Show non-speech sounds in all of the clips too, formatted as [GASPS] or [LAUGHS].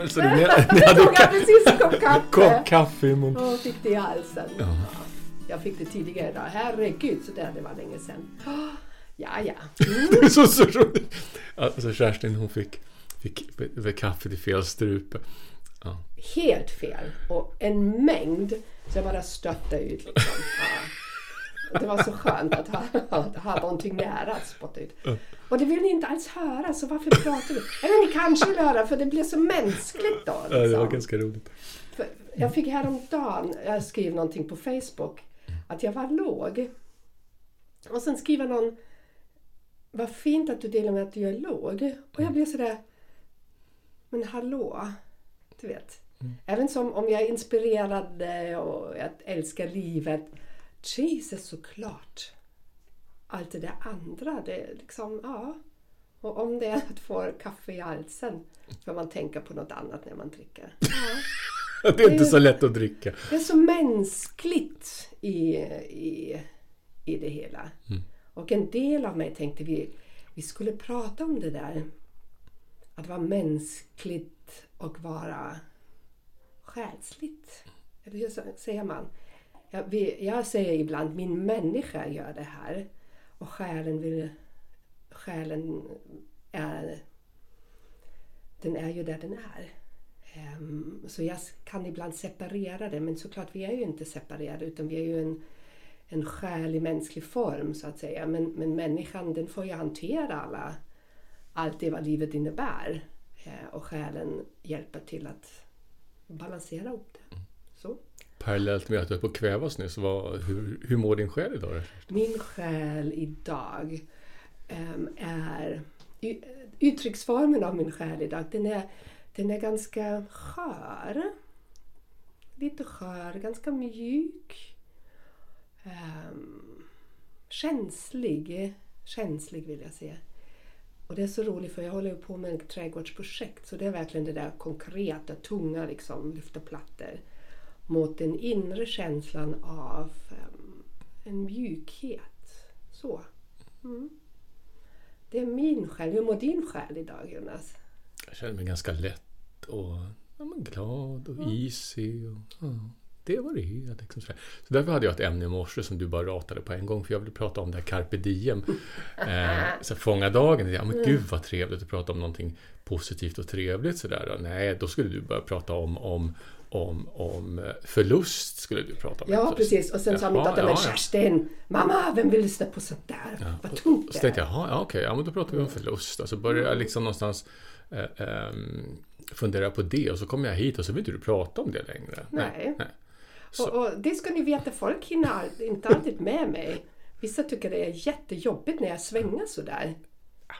Alltså, ni, ni hade Jag tog ka- precis en kopp kaffe. [LAUGHS] kopp kaffe i mun. Och fick det i halsen. Ja. Jag fick det tidigare idag. Herregud, så där det var länge sedan. [GASPS] Ja, ja. [LAUGHS] Det är så, så roligt. Alltså Kerstin hon fick, fick kaffe till fel strupe. Ja. Helt fel. Och en mängd. Så jag bara stötte ut liksom. [LAUGHS] Ja. Det var så skönt att ha, att ha någonting nära att spotta ut. Och det vill ni inte alls höra, så varför pratar vi? Eller ni kanske vill höra, för det blir så mänskligt då. Ja, det var liksom. ganska roligt. För jag fick häromdagen, jag skrev någonting på Facebook, att jag var låg. Och sen skriver någon, vad fint att du delar med att du är låg. Och jag blev sådär, men hallå, du vet. Även som om jag är inspirerad eh, och jag älskar livet. Jesus såklart. Allt det där andra, det är liksom, ja. Och om det är att få kaffe i halsen, får man tänka på något annat när man dricker. [LAUGHS] Ja. Det är inte så lätt att dricka. Det är så mänskligt i, i, i det hela. Och en del av mig tänkte vi, vi skulle prata om det där. Att vara mänskligt och vara själsligt. Eller hur säger man? Jag, vi, jag säger ibland min människa gör det här. Och själen vill... Själen är... Den är ju där den är. Um, Så jag kan ibland separera det, men såklart vi är ju inte separerade utan vi är ju en, en själ i mänsklig form så att säga. Men, men människan den får ju hantera alla, allt det vad livet innebär. Eh, Och själen hjälper till att balansera upp det. Mm. Parallellt med att du är på att kvävas nu, så vad, hur, hur mår din själ idag? Min själ idag um, är... Uttrycksformen av min själ idag, den är, den är ganska skör. Lite skör, ganska mjuk. Um, känslig. Känslig vill jag säga. Och det är så roligt för jag håller ju på med ett trädgårdsprojekt så det är verkligen det där konkreta, tunga liksom, lyfta plattor mot den inre känslan av ehm, en mjukhet. Så. Mm. Det är min själ. Hur mår din själ idag Jonas? Jag känner mig ganska lätt och ja, men glad och easy. Och, ja, det var det är. Liksom så därför hade jag ett ämne i morse som du bara ratade på en gång. För jag ville prata om det här carpe diem. [LAUGHS] Eh, så fånga dagen. Ja, men gud vad trevligt att prata om någonting positivt och trevligt. Sådär. Nej, då skulle du börja prata om, om om, om eh, förlust skulle du prata om. Ja Så- precis. Och sen sa min dotter, men ja, ja. Kerstin, mamma, vem vill lyssna på sånt där? Vad tungt Så det tänkte är. jag, jaha, ja, okej, ja, men då pratar vi om förlust. Och så började jag liksom någonstans eh, ehm, fundera på det och så kom jag hit och så vill inte du prata om det längre. Nej. Så- Och, och det ska ni veta, folk hinner inte alltid med mig. Vissa tycker det är jättejobbigt när jag svänger sådär.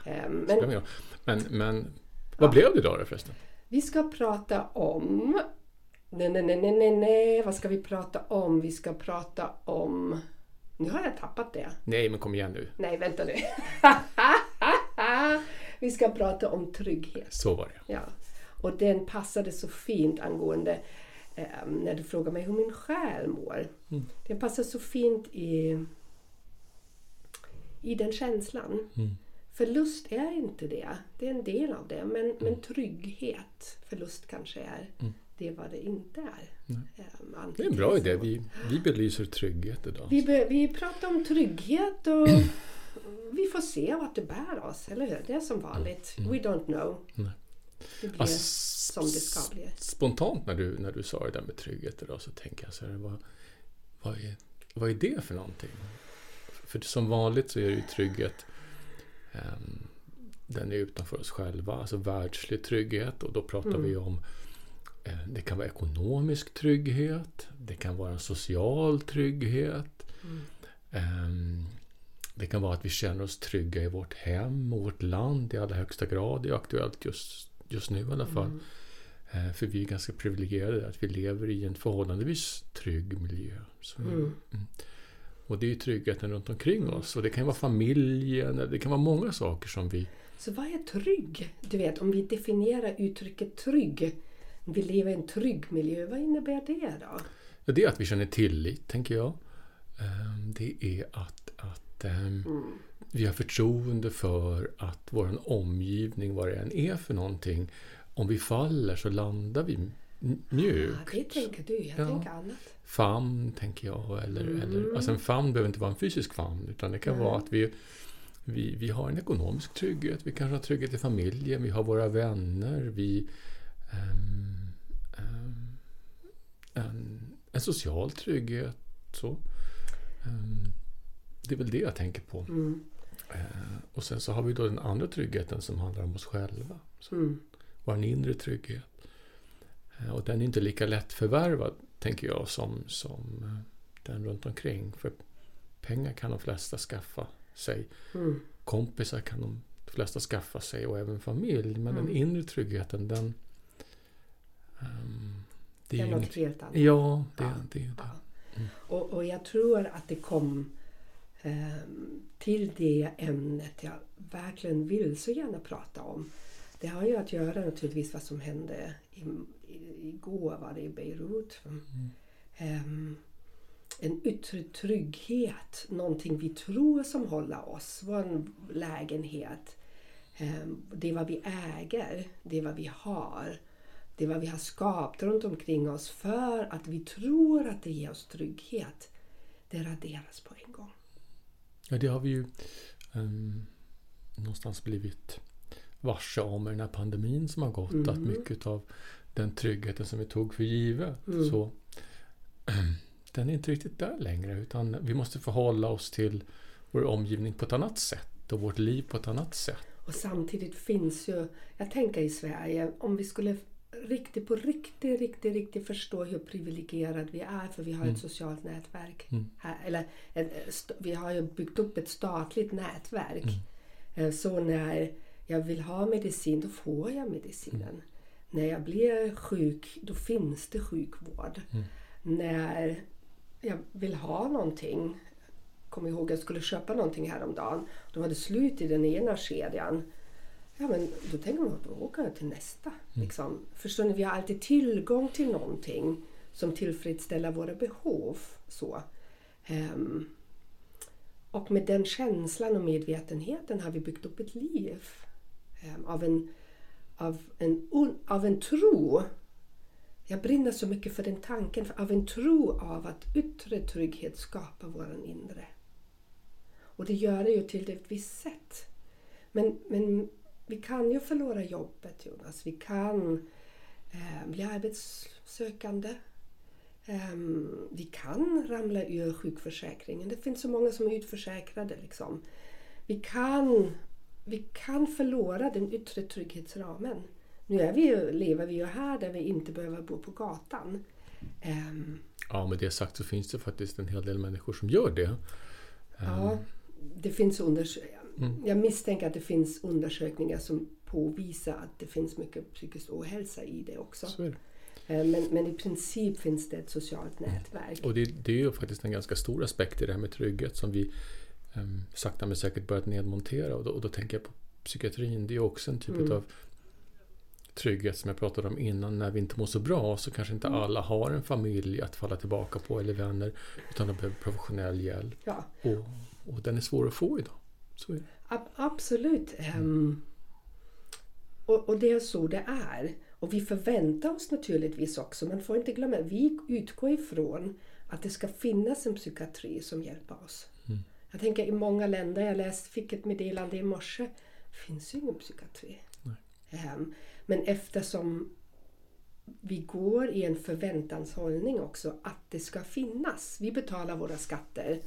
Ehm, Men, Men men, vad blev det då förresten? vi ska prata om... Nej, nej, nej, nej, nej. Vad ska vi prata om? Vi ska prata om... Nu har jag tappat det. Nej, men kom igen nu. Nej, vänta nu. [LAUGHS] vi ska prata om trygghet. Så var det. Ja. Och den passade så fint angående eh, när du frågar mig hur min själ mår. Den passar så fint i, i den känslan. Förlust är inte det. Det är en del av det. Men, men trygghet, förlust kanske är det vad det inte är. Eh, Det är en bra idé. Vi, vi belyser trygghet idag. Vi, be, vi pratar om trygghet och vi får se vart det bär oss, eller hur? Det är som vanligt. We don't know. Nej. Det blir Alltså, som det ska bli. Spontant när du, när du sa det där med trygghet idag så tänker jag så här, vad, vad, är, vad är det för någonting? För som vanligt så är det ju trygghet ehm, den är utanför oss själva, alltså världslig trygghet och då pratar vi om det kan vara ekonomisk trygghet, det kan vara en social trygghet. Ehm, det kan vara att vi känner oss trygga i vårt hem och vårt land i allra högsta grad. Det är aktuellt just, just nu i alla fall. Eh, för vi är ganska privilegierade att vi lever i en förhållandevis trygg miljö. Mm. mm. Och det är ju tryggheten runt omkring oss. Och det kan vara familjen, det kan vara många saker som vi... Så vad är trygg? Du vet, om vi definierar uttrycket trygg. Vi lever i en trygg miljö, vad innebär det då? Ja, det är att vi känner tillit, tänker jag. Ehm, Det är att, att ehm, vi har förtroende för att vår omgivning, vad det än är för någonting, om vi faller så landar vi mjukt. det tänker du, jag Ja. tänker annat. famn, tänker jag. Eller, Mm. eller, alltså en famn behöver inte vara en fysisk famn, utan det kan Nej. vara att vi, vi, vi har en ekonomisk trygghet, vi kanske har trygghet i familjen, vi har våra vänner, vi... ehm, en, en social trygghet. Så. Ehm, det är väl det jag tänker på. Mm. Eh, och sen så har vi då den andra tryggheten som handlar om oss själva. Så, Mm. vår inre trygghet. Eh, Och den är inte lika lätt förvärvad, tänker jag, som, som eh, den runt omkring. För pengar kan de flesta skaffa sig. Mm. Kompisar kan de flesta skaffa sig och även familj. Men den Mm. inre tryggheten, den... ehm, Det är något helt annat. Ja, det, Ja. det är ju det. Ja. Mm. Och, och jag tror att det kom ehm, till det ämnet jag verkligen vill så gärna prata om. Det har ju att göra naturligtvis vad som hände i, i, igår var det i Beirut. Ehm, en yttre trygghet, någonting vi tror som håller oss, vår lägenhet. Ehm, det är vad vi äger, det är vad vi har. Det är vad vi har skapat runt omkring oss för att vi tror att det ger oss trygghet. Det raderas på en gång. Ja, det har vi ju ehm, någonstans blivit varse om i den här pandemin som har gått. Mm. Att mycket av den tryggheten som vi tog för givet, Mm. så [CLEARS THROAT] den är inte riktigt där längre. Utan vi måste förhålla oss till vår omgivning på ett annat sätt och vårt liv på ett annat sätt. Och samtidigt finns ju, jag tänker i Sverige, om vi skulle riktigt på riktigt, riktigt, riktigt förstå hur privilegierad vi är för vi har ett socialt nätverk. Mm. Här, eller en- st- vi har ju byggt upp ett statligt nätverk. Mm. Eh, Så när jag vill ha medicin, då får jag medicinen. Mm. När jag blir sjuk, då finns det sjukvård. Mm. När jag vill ha någonting, kommer ihåg jag skulle köpa någonting häromdagen. Då var det slut i den ena kedjan. Ja, men då tänker man då åker jag till nästa. Liksom. Förstår ni? Vi har alltid tillgång till någonting som tillfredsställer våra behov. Så. Ehm, och med den känslan och medvetenheten har vi byggt upp ett liv ehm, av, en, av, en, un- av en tro. Jag brinner så mycket för den tanken, för- av en tro av att yttre trygghet skapar våran inre. Och det gör det ju till ett visst sätt. Men, men vi kan ju förlora jobbet Jonas. Vi kan eh, bli arbetssökande. Ehm, vi kan ramla ur sjukförsäkringen. Det finns så många som är utförsäkrade. Liksom. Vi, kan, vi kan förlora den yttre trygghetsramen. Nu är vi ju, lever vi ju här där vi inte behöver bo på gatan. Ehm, Ja, med det sagt så finns det faktiskt en hel del människor som gör det. Ja, det finns unders- Mm. Jag misstänker att det finns undersökningar som påvisar att det finns mycket psykisk ohälsa i det också. Eh, Men, men i princip finns det ett socialt nätverk. Och det, det är ju faktiskt en ganska stor aspekt i det här med trygghet som vi um, sakta men säkert börjat nedmontera. Och då, och då tänker jag på psykiatrin. Det är också en typ Mm. av trygghet som jag pratade om innan. När vi inte mår så bra så kanske inte alla har en familj att falla tillbaka på eller vänner. Utan de behöver professionell hjälp. Ja, Och, och den är svår att få idag. Så ab- absolut. Ehm, och, och det är så det är. Och vi förväntar oss naturligtvis också, man får inte glömma, vi utgår ifrån att det ska finnas en psykiatri som hjälper oss. Mm. Jag tänker i många länder, jag läste, fick ett meddelande i morse, finns ju ingen psykiatri. Ehm, men eftersom vi går i en förväntanshållning också att det ska finnas. Vi betalar våra skatter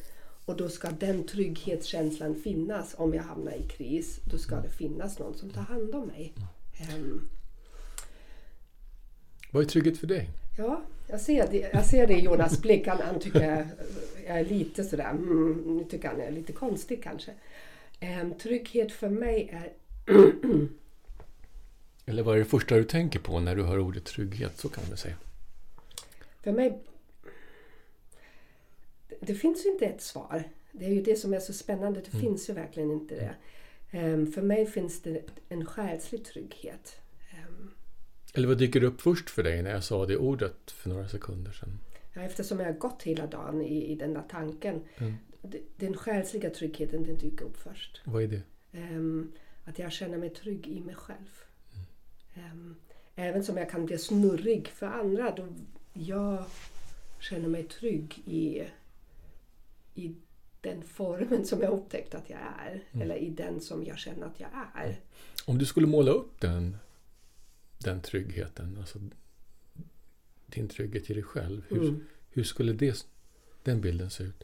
och då ska den trygghetskänslan finnas. Om jag hamnar i kris, då ska det finnas någon som tar hand om mig. Ehm, Vad är trygghet för dig? Ja, jag ser det, jag ser det i Jonas blick. Han, han tycker jag är lite sådär, mm, nu tycker han jag är lite konstig kanske. Ehm, trygghet för mig är [CLEARS THROAT] Eller vad är det första du tänker på när du hör ordet trygghet? Så kan man säga. För mig... Det finns ju inte ett svar. Det är ju det som är så spännande. Det mm. finns ju verkligen inte det. Um, för mig finns det en själslig trygghet. Um, Eller vad dyker upp först för dig när jag sa det ordet för några sekunder sedan? Ja, eftersom jag har gått hela dagen i, i den där tanken. Mm. Den själsliga tryggheten den dyker upp först. Vad är det? Um, att jag känner mig trygg i mig själv. Mm. även som jag kan bli snurrig för andra. Då jag känner mig trygg i, i den formen som jag upptäckt att jag är. Mm. Eller i den som jag känner att jag är. Om du skulle måla upp den, den tryggheten, alltså din trygghet i dig själv. Hur, mm. hur skulle det, den bilden se ut?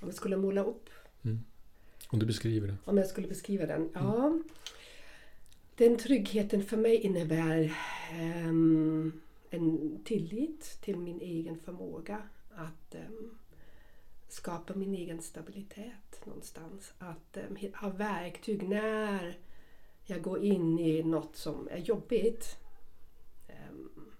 Om jag skulle måla upp? Mm. Om du beskriver den? Om jag skulle beskriva den? Ja. Mm. Den tryggheten för mig innebär um, en tillit till min egen förmåga att um, skapa min egen stabilitet någonstans. Att eh, um, ha verktyg när jag går in i något som är jobbigt. Um,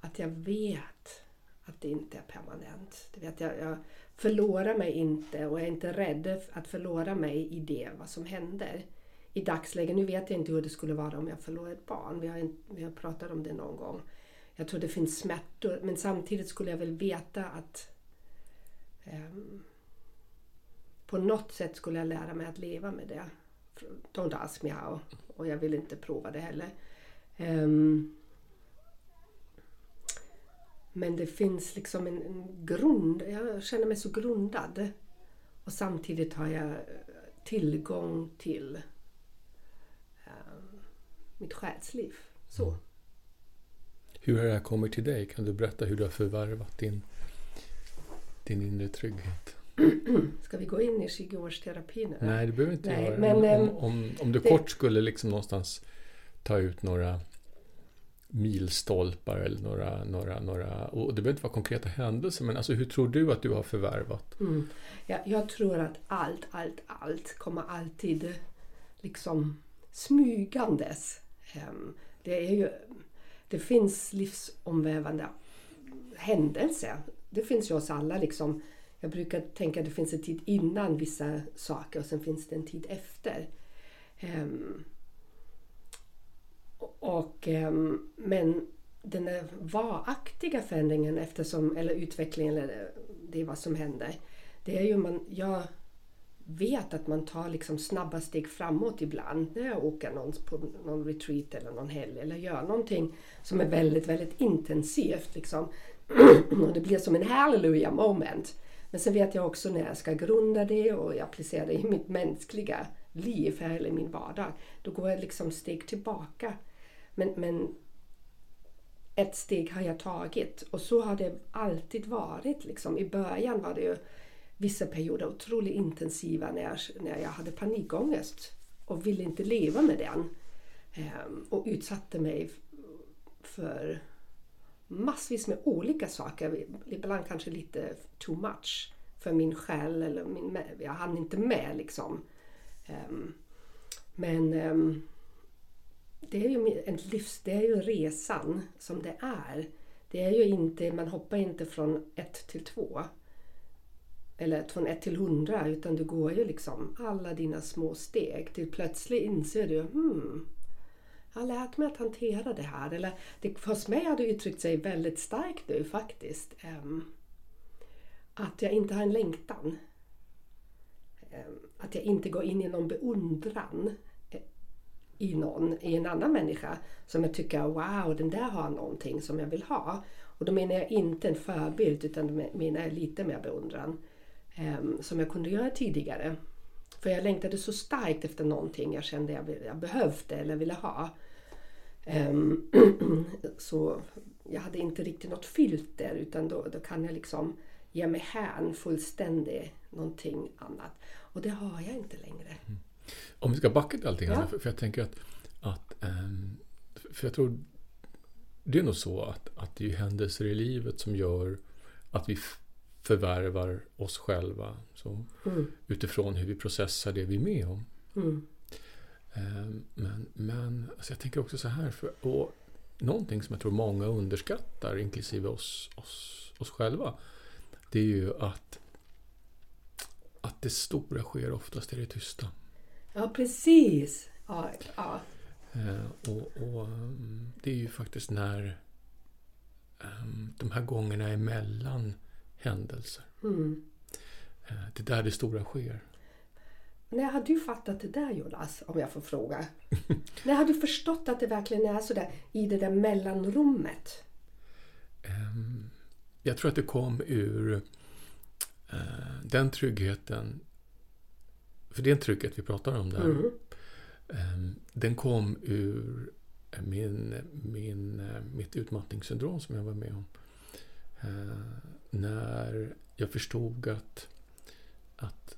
att jag vet att det inte är permanent. Det vet jag, jag förlorar mig inte och är inte rädd att förlora mig i det, vad som händer. I dagsläget, nu vet jag inte hur det skulle vara om jag förlorar ett barn. Vi har, vi har pratat om det någon gång. Jag tror det finns smärtor men samtidigt skulle jag väl veta att Ehm, på något sätt skulle jag lära mig att leva med det. Don't ask me how. Och jag vill inte prova det heller. Um, men det finns liksom en, en, grund. Jag känner mig så grundad. Och samtidigt har jag eh, tillgång till um, mitt själsliv. Så. Mm. Hur har det här kommit till dig? Kan du berätta hur du har förvärvat din, din inre trygghet? [CLEARS THROAT] Ska vi gå in i 20-årsterapi nu? Nej, det behöver inte Nej, göra. Men, om, ehm, om, om, du det... kort skulle liksom någonstans ta ut några milstolpar eller några, några, några och det behöver inte vara konkreta händelser men alltså hur tror du att du har förvärvat? Mm. Ja, jag tror att allt, allt, allt kommer alltid liksom smygandes. Det är ju det finns livsomvävande händelser. Det finns ju hos alla. Liksom. Jag brukar tänka att det finns en tid innan vissa saker och sen finns det en tid efter. Um, och, um, men den där varaktiga förändringen eftersom, eller utvecklingen, eller det är vad som händer. Det är ju man, jag vet att man tar liksom snabba steg framåt ibland när jag åker någon, på någon retreat eller någon helg eller gör någonting som är väldigt, väldigt intensivt. Liksom och det blir som en halleluja moment. Men sen vet jag också när jag ska grunda det och applicera det i mitt mänskliga liv eller i min vardag. Då går jag liksom steg tillbaka. Men, men ett steg har jag tagit och så har det alltid varit. Liksom. I början var det ju vissa perioder otroligt intensiva när jag, när jag hade panikångest och ville inte leva med den. Ehm, och utsatte mig för massvis med olika saker. Ibland kanske lite too much för min själ. Eller min, jag hann inte med liksom. Um, men um, det är ju en livs, det är ju resan som det är. Det är ju inte, man hoppar inte från ett till två eller från ett till hundra utan du går ju liksom alla dina små steg till plötsligt inser du hmm, jag har lärt mig att hantera det här. Eller det, hos mig har det uttryckt sig väldigt starkt nu faktiskt. Um, att jag inte har en längtan. Um, att jag inte går in i någon beundran eh, i någon, i en annan människa som jag tycker wow, den där har någonting som jag vill ha. Och då menar jag inte en förebild utan menar jag lite mer beundran. Um, som jag kunde göra tidigare. För jag längtade så starkt efter någonting jag kände jag, jag behövde eller ville ha. Um, [CLEARS THROAT] så jag hade inte riktigt något filter utan då, då kan jag liksom ge mig hän fullständigt någonting annat. Och det har jag inte längre. Mm. Om vi ska backa till allting, ja. för, för jag tänker att, att um, för jag tror det är nog så att, att det är händelser i livet som gör att vi förvärvar oss själva. Så, mm. Utifrån hur vi processar det vi är med om. Mm. Ehm, men men alltså jag tänker också så här, för, och någonting som jag tror många underskattar, inklusive oss, oss, oss själva, det är ju att, att det stora sker oftast i det tysta. Ja, precis. Ja, ja. Eh, och, och mm, det är ju faktiskt när de här gångerna emellan händelser. Mm. Det är där det stora sker. När har du fattat det där Jonas, om jag får fråga? När har du förstått att det verkligen är så där i det där mellanrummet? Um, jag tror att det kom ur uh, den tryggheten. För det är en trygghet vi pratar om där. Mm. Um, den kom ur min, min, uh, mitt utmattningssyndrom som jag var med om. Uh, när jag förstod att, att,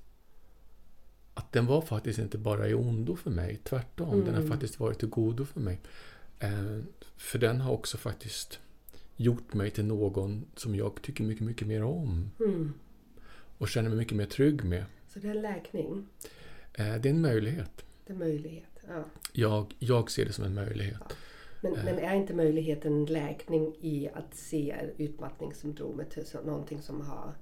att den var faktiskt inte bara i ondo för mig. Tvärtom, Mm. den har faktiskt varit till godo för mig. Eh, för den har också faktiskt gjort mig till någon som jag tycker mycket, mycket mer om. Mm. Och känner mig mycket mer trygg med. Så det är läkning, Eh, det är en möjlighet. det är möjlighet. Ja. Jag, jag ser det som en möjlighet. Men, Eh. men är inte möjligheten läkning i att se utmattningssyndromet som någonting som har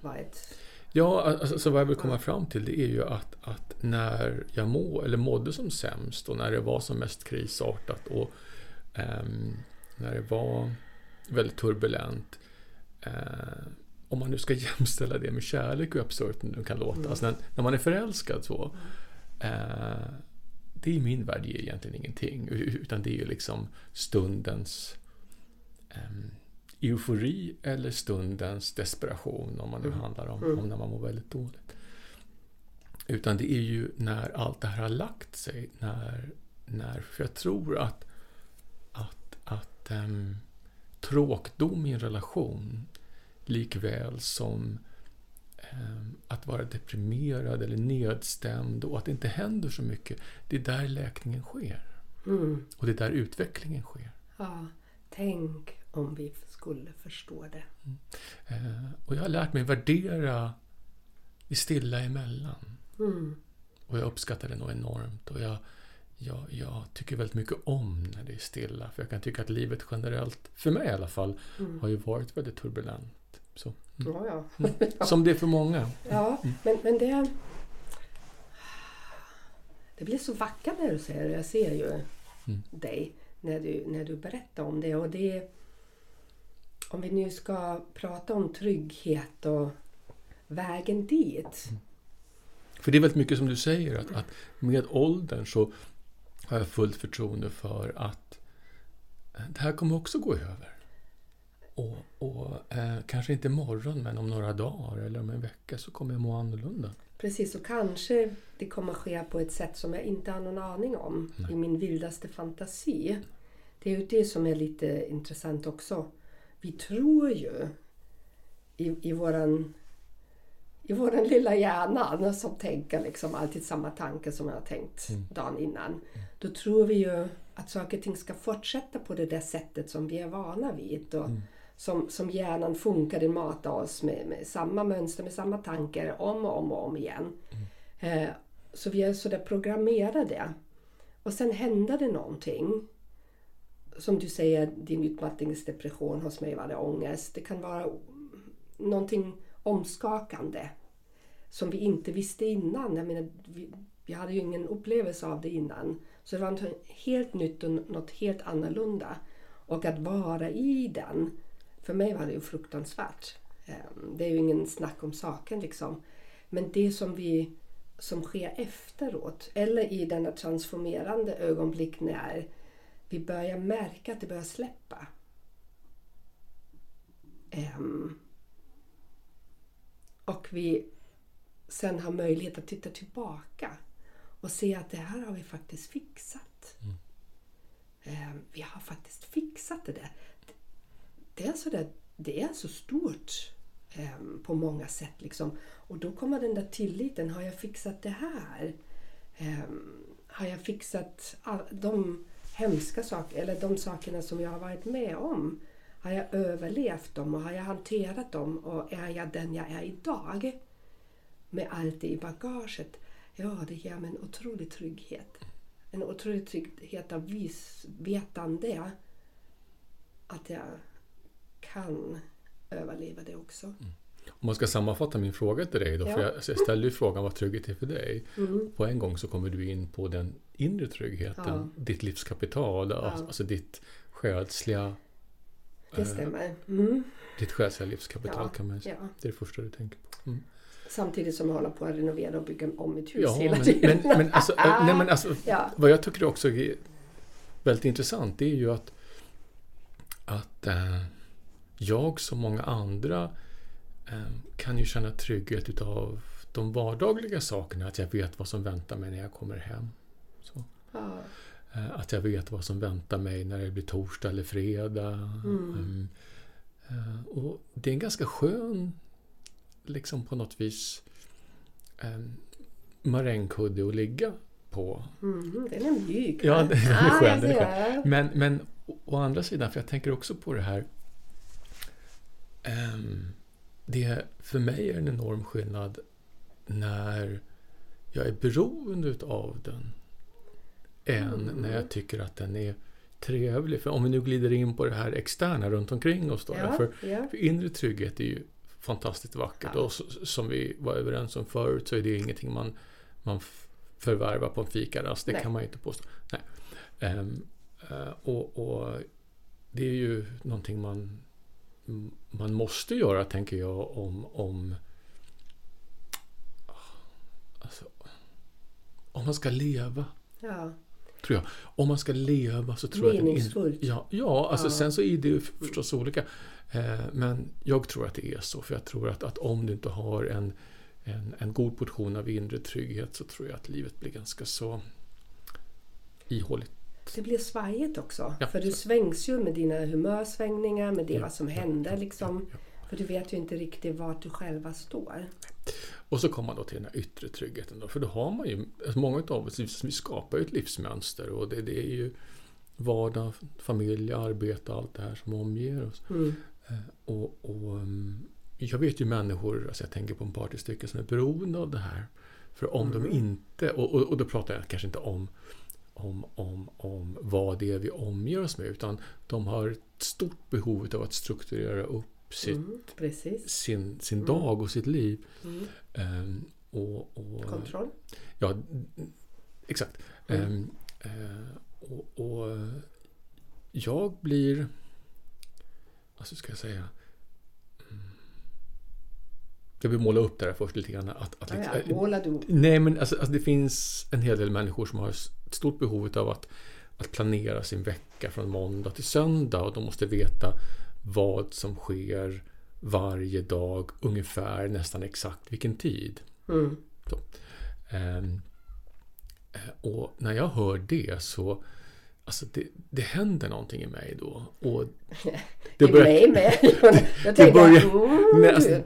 varit... Ja, alltså, så vad jag vill komma fram till det är ju att, att när jag må, eller mådde som sämst och när det var som mest krisartat och ehm, när det var väldigt turbulent. Eh, om man nu ska [LAUGHS] jämställa det med kärlek, hur absurt det nu kan låta. Alltså när, när man är förälskad så. Eh, det i min värld ger egentligen ingenting. Utan det är ju liksom stundens ehm, eufori eller stundens desperation om man nu Mm. handlar om, Mm. om när man mår väldigt dåligt. Utan det är ju när allt det här har lagt sig. När, när, för jag tror att, att, att um, tråkdom i en relation likväl som ehm, att vara deprimerad eller nedstämd och att det inte händer så mycket. Det är där läkningen sker. Mm. Och det är där utvecklingen sker. Ja, tänk om vi skulle förstå det. Eh, och jag har lärt mig värdera det stilla emellan. Mm. Och jag uppskattar det nog enormt. Och jag, jag, jag tycker väldigt mycket om när det är stilla. För jag kan tycka att livet generellt, för mig i alla fall, Mm. har ju varit väldigt turbulent. Så, mm. Ja, ja. [LAUGHS] Som det är för många. ja men, men det... Det blir så vackert när du säger det. Jag ser ju Mm. dig när du, när du berättar om det. Och det om vi nu ska prata om trygghet och vägen dit. För det är väldigt mycket som du säger, att, att med åldern så har jag fullt förtroende för att eh, det här kommer också gå över. Och, och eh, kanske inte imorgon, men om några dagar eller om en vecka så kommer jag må annorlunda. Precis, och kanske det kommer ske på ett sätt som jag inte har någon aning om Nej. i min vildaste fantasi. Det är ju det som är lite intressant också. Vi tror ju i, i våran i våran lilla hjärna som tänker liksom alltid samma tanke som jag har tänkt Mm. dagen innan. Då tror vi ju att saker och ting ska fortsätta på det där sättet som vi är vana vid. Och Mm. som, som hjärnan funkar, den matar oss med, med samma mönster, med samma tankar om och om och om igen. Eh, så vi är sådär programmerade. Och sen händer det någonting. Som du säger, din utmattningsdepression, hos mig var det ångest. Det kan vara någonting omskakande som vi inte visste innan. Jag menar, vi, vi hade ju ingen upplevelse av det innan. Så det var något helt nytt och något helt annorlunda. Och att vara i den, för mig var det ju fruktansvärt. Ehm, det är ju ingen snack om saken liksom. Men det som vi som sker efteråt, eller i denna transformerande ögonblick när vi börjar märka att det börjar släppa. Ehm, och vi sen har möjlighet att titta tillbaka och se att det här har vi faktiskt fixat. Eh, vi har faktiskt fixat det där. Det är så, där, det är så stort eh, på många sätt. Liksom. Och då kommer den där tilliten. Har jag fixat det här? Har jag fixat all, de hemska saker, eller de sakerna som jag har varit med om? Har jag överlevt dem och har jag hanterat dem och är jag den jag är idag? Med allt det i bagaget. Ja, det ger mig en otrolig trygghet. en otrolig trygghet av vis, vetande att jag kan överleva det också. Om man ska sammanfatta min fråga till dig då, Ja. för jag, jag ställde ju frågan vad trygghet är för dig. Mm. På en gång så kommer du in på den inre tryggheten, Ja. ditt livskapital, alltså, alltså ditt själsliga, Det Eh, stämmer. Mm. ditt själsliga livskapital Ja, kan man säga. ja. Det är det första du tänker på. Mm. Samtidigt som jag håller på att renovera och bygga om mitt hus Ja, hela men, tiden. men, men, alltså, äh, [LAUGHS] nej, men alltså, Ja. vad jag tycker också är väldigt intressant det är ju att, att eh, jag som många andra eh, kan ju känna trygghet utav de vardagliga sakerna. Att jag vet vad som väntar mig när jag kommer hem. Ja. Eh, Att jag vet vad som väntar mig när det blir torsdag eller fredag. Mm. Mm. Eh, Och det är en ganska skön, liksom på något vis, um, marängkudde att ligga på. Mm, den är mjuk. Ja, [LAUGHS] den är Ah, skön, den är ser. Men, men å- andra sidan, för jag tänker också på det här. ehm, det, för mig är en enorm skillnad när jag är beroende av den. Än Mm. när jag tycker att den är trevlig. För om vi nu glider in på det här externa runt omkring oss. Då, Ja, för, ja. för inre trygghet är ju fantastiskt vackert. Ja. Och s- som vi var överens om förut så är det ingenting man, man förvärvar på en fikarast. Det Nej. kan man ju inte påstå. Nej. Ehm, eh, och, och det är ju någonting man, man måste göra, tänker jag, om, om alltså, om man ska leva. ja. Tror jag. Om man ska leva så tror jag att Meningsfullt. Ja, ja, alltså Ja. sen så är det ju förstås olika. Eh, men jag tror att det är så. För jag tror att, att om du inte har en, en, en god portion av inre trygghet så tror jag att livet blir ganska så ihåligt. Det blir svajigt också. Ja, för du så. svängs ju med dina humörsvängningar, med det Ja, vad som händer. liksom. För du vet ju inte riktigt vart du själva står. Och så kommer man då till den här yttre tryggheten. Då, för då har man ju, alltså många av oss vi skapar ju ett livsmönster och det, det är ju vardag, familj, arbete allt det här som omger oss. Mm. Eh, Och, och mm, jag vet ju människor, alltså jag tänker på en par till stycken som är beroende av det här. För om de inte, och, och, och då pratar jag kanske inte om, om, om, om vad det är vi omger oss med, utan de har ett stort behov av att strukturera upp sitt, Mm, sin, sin dag och sitt liv. Mm. Ehm, och, och, Kontroll. Ja, exakt. Mm. Ehm, eh, och, och jag blir... Alltså ska jag säga... mm, Jag vill måla upp det här först lite grann. Att, att, Ja, liksom- ja. Målar du? Nej, men alltså, alltså det finns en hel del människor som har ett stort behov av att, att planera sin vecka från måndag till söndag och de måste veta vad som sker varje dag, ungefär nästan exakt vilken tid. Mm. Eh, och när jag hör det så Alltså det, det händer någonting i mig då. Och [LAUGHS] det I mig med. [LAUGHS] Jag det tänker, börjar, nej, alltså,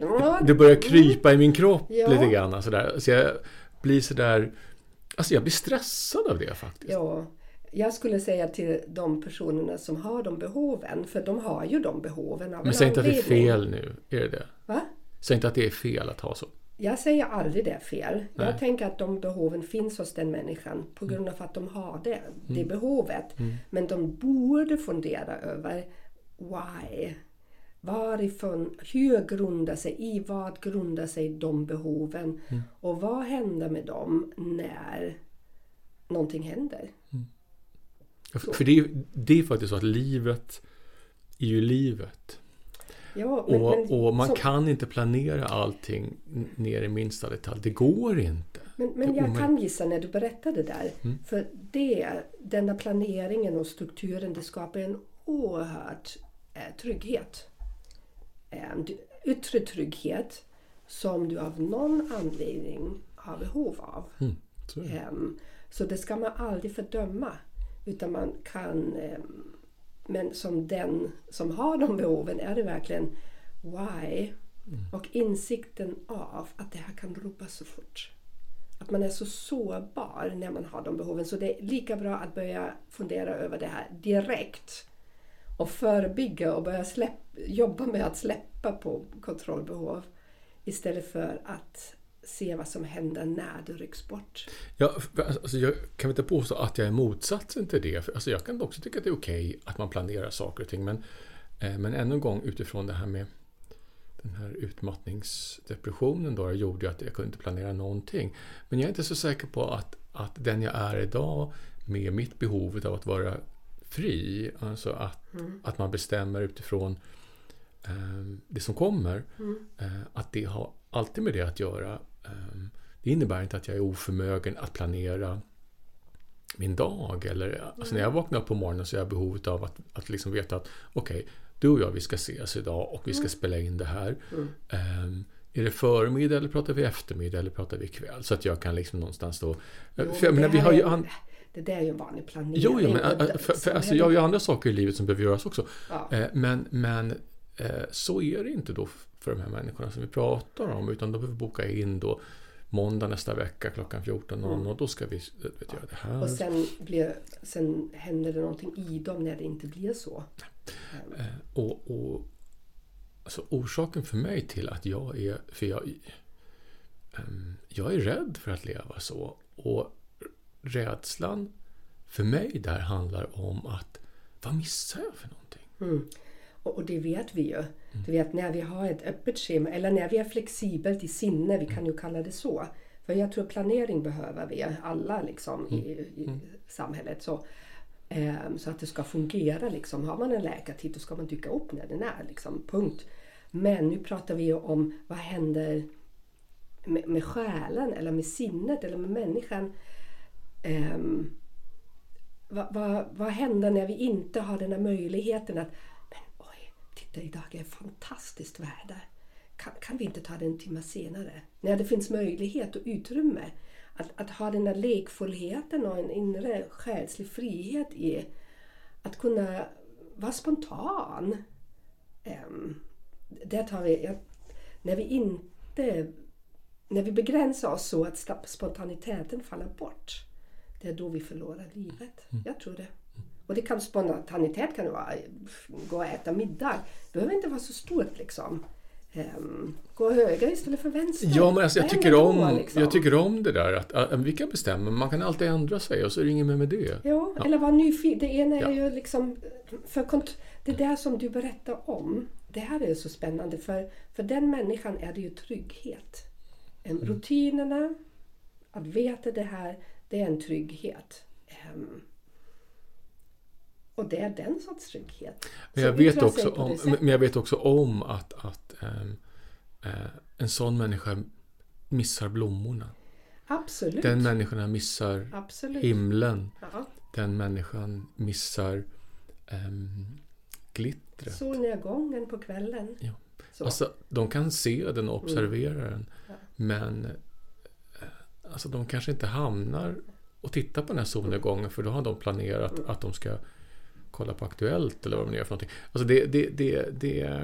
det börjar krypa i min kropp Ja. lite grann. Sådär. Så jag blir sådär... Alltså jag blir stressad av det faktiskt. Ja, jag skulle säga till de personerna som har de behoven, för de har ju de behoven av Men en säg inte att det är fel nu. Är det det? Va? Säg inte att det är fel att ha så. Jag säger aldrig det är fel. Nej. Jag tänker att de behoven finns hos den människan på grund av att de har det, det behovet. Men de borde fundera över why. Varifrån, hur grundar sig, i vad grundar sig de behoven? Och vad händer med dem när någonting händer? För för det är, det är faktiskt så att livet är ju livet. Ja, men, Och, men, och man så- kan inte planera allting ner i minsta detalj. Det går inte. Men, men jag kan gissa när du berättade det där. Mm. För det, denna planeringen och strukturen, det skapar en oerhörd eh, trygghet. Eh, yttre trygghet som du av någon anledning har behov av. Mm, så. Ehm, Så det ska man aldrig fördöma. Utan man kan... ehm, Men som den som har de behoven är det verkligen why? Och insikten av att det här kan rubbas så fort. Att man är så sårbar när man har de behoven. Så det är lika bra att börja fundera över det här direkt. Och förebygga och börja släpp, jobba med att släppa på kontrollbehov. Istället för att se vad som händer när du rycks bort. Ja, alltså jag kan inte påstå att jag är motsatsen till det. Alltså jag kan också tycka att det är okej okay att man planerar saker och ting. Men, eh, men ännu en gång utifrån det här med den här utmattningsdepressionen då gjorde att jag kunde inte planera någonting. Men jag är inte så säker på att, att den jag är idag med mitt behov av att vara fri, alltså att, mm. att man bestämmer utifrån eh, det som kommer, mm. eh, att det har alltid med det att göra. Eh, det innebär inte att jag är oförmögen att planera min dag. Eller, alltså när jag vaknar upp på morgonen så har jag behov av att, att liksom veta att okej, okay, du och jag vi ska ses idag och vi ska mm. spela in det här. Mm. Um, är det förmiddag eller pratar vi eftermiddag eller pratar vi kväll? Så att jag kan liksom någonstans då... Jo, för, men vi har ju an... Det där är ju en vanlig planering. Jo, jo men för, för, för alltså, jag har ju andra saker i livet som behöver göras också. Ja. Eh, men, men eh, så är det inte då för de här människorna som vi pratar om. Utan de behöver boka in då måndag nästa vecka klockan 14.00 mm. och då ska vi vet, göra det här. Och sen, blir, sen händer det någonting i dem när det inte blir så. Mm. Och, och alltså, orsaken för mig till att jag är... För jag, um, jag är rädd för att leva så. Och rädslan för mig där handlar om att vad missar jag för någonting? Mm. Och, det vet vi ju. Du vet när vi har ett öppet schema eller när vi är flexibelt i sinne, vi kan ju kalla det så. För jag tror planering behöver vi alla liksom i, mm. i mm. samhället. Så, eh, så att det ska fungera liksom. Har man en läkartid då ska man dyka upp när den är liksom, punkt. Men nu pratar vi ju om vad händer med, med själen eller med sinnet eller med människan. Eh, vad, vad, vad händer när vi inte har den här möjligheten att det idag är fantastiskt väder. Kan, kan vi inte ta det en timme senare? När det finns möjlighet och utrymme. Att, att ha den där lekfullheten och en inre själslig frihet i att kunna vara spontan. Um, där tar vi, ja, när vi inte när vi begränsar oss så att spontaniteten faller bort, det är då vi förlorar livet. Mm. Jag tror det. Och det kan spontanitet kan vara gå och äta middag. Det behöver inte vara så stort liksom. Um, gå höger istället för vänster. Ja, men alltså, jag, tycker om, liksom? jag tycker om det där att, att, vi kan bestämma, man kan alltid ändra sig och så är det inget mer med det. Ja, ja. eller vara nyfiken. Det ena är ju liksom, för det där som du berättar om, det här är så spännande för, för den människan är det ju trygghet. Um, mm. Rutinerna, att veta det här, det är en trygghet. Um, och det är den sorts trygghet. Men jag, vet också, om, men jag vet också om att, att ähm, äh, en sån människa missar blommorna. Absolut. Den människan missar Absolut. himlen. Ja. Den människan missar ähm, glittret. Solnedgången på kvällen. Ja. Alltså, de kan se den och observera mm. den. Ja. Men äh, alltså, de kanske inte hamnar och tittar på den här solnedgången för då har de planerat mm. att de ska kolla på Aktuellt eller vad man gör för någonting. Alltså det, det, det, det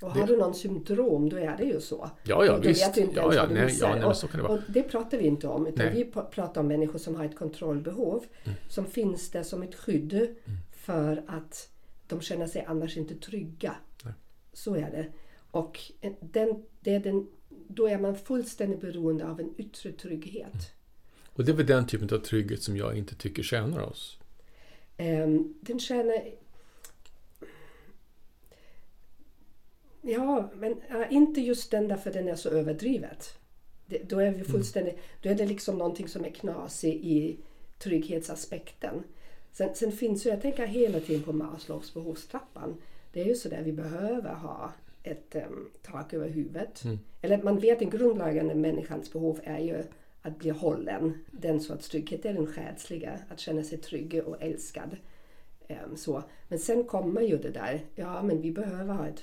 och har det, du någon symptom då är det ju så. Ja, ja visst. Vet du inte ja, ja, nej, ja, nej, så kan det vara. Och det pratar vi inte om. Utan vi pratar om människor som har ett kontrollbehov. Mm. Som finns där som ett skydd mm. för att de känner sig annars inte trygga. Nej. Så är det. Och den, det är den, då är man fullständigt beroende av en yttre trygghet. Mm. Och det är väl den typen av trygghet som jag inte tycker tjänar oss. Um, den känner... Ja, men inte just den därför den är så överdrivet. Det, då är vi mm. fullständigt... Mm. Då är det liksom någonting som är knasigt i trygghetsaspekten. Sen, sen finns ju, jag tänker hela tiden på Maslows behovstrappan. Det är ju så där vi behöver ha ett um, tak över huvudet. Mm. Eller man vet att grundläggande människans behov är ju att bli hållen. Den sorts trygghet är den själsliga, att känna sig trygg och älskad. Um, så. Men sen kommer ju det där, ja men vi behöver ha ett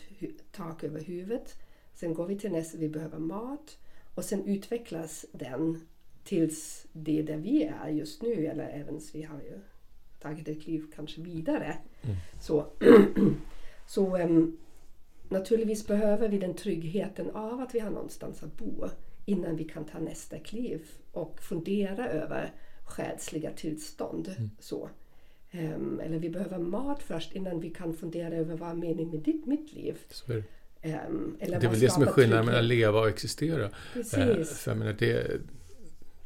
tak över huvudet. Sen går vi till nästa, vi behöver mat. Och sen utvecklas den tills det där vi är just nu, eller även vi har ju tagit ett liv kanske vidare. Mm. Så, [CLEARS THROAT] så um, naturligtvis behöver vi den tryggheten av att vi har någonstans att bo innan vi kan ta nästa kliv och fundera över själsliga tillstånd. Mm. Så. Um, eller vi behöver mat först innan vi kan fundera över vad är meningen med ditt, mitt liv. Um, eller det är väl det som är skillnaden mellan trygghet? leva och existera. Precis. Eh, för jag menar, det,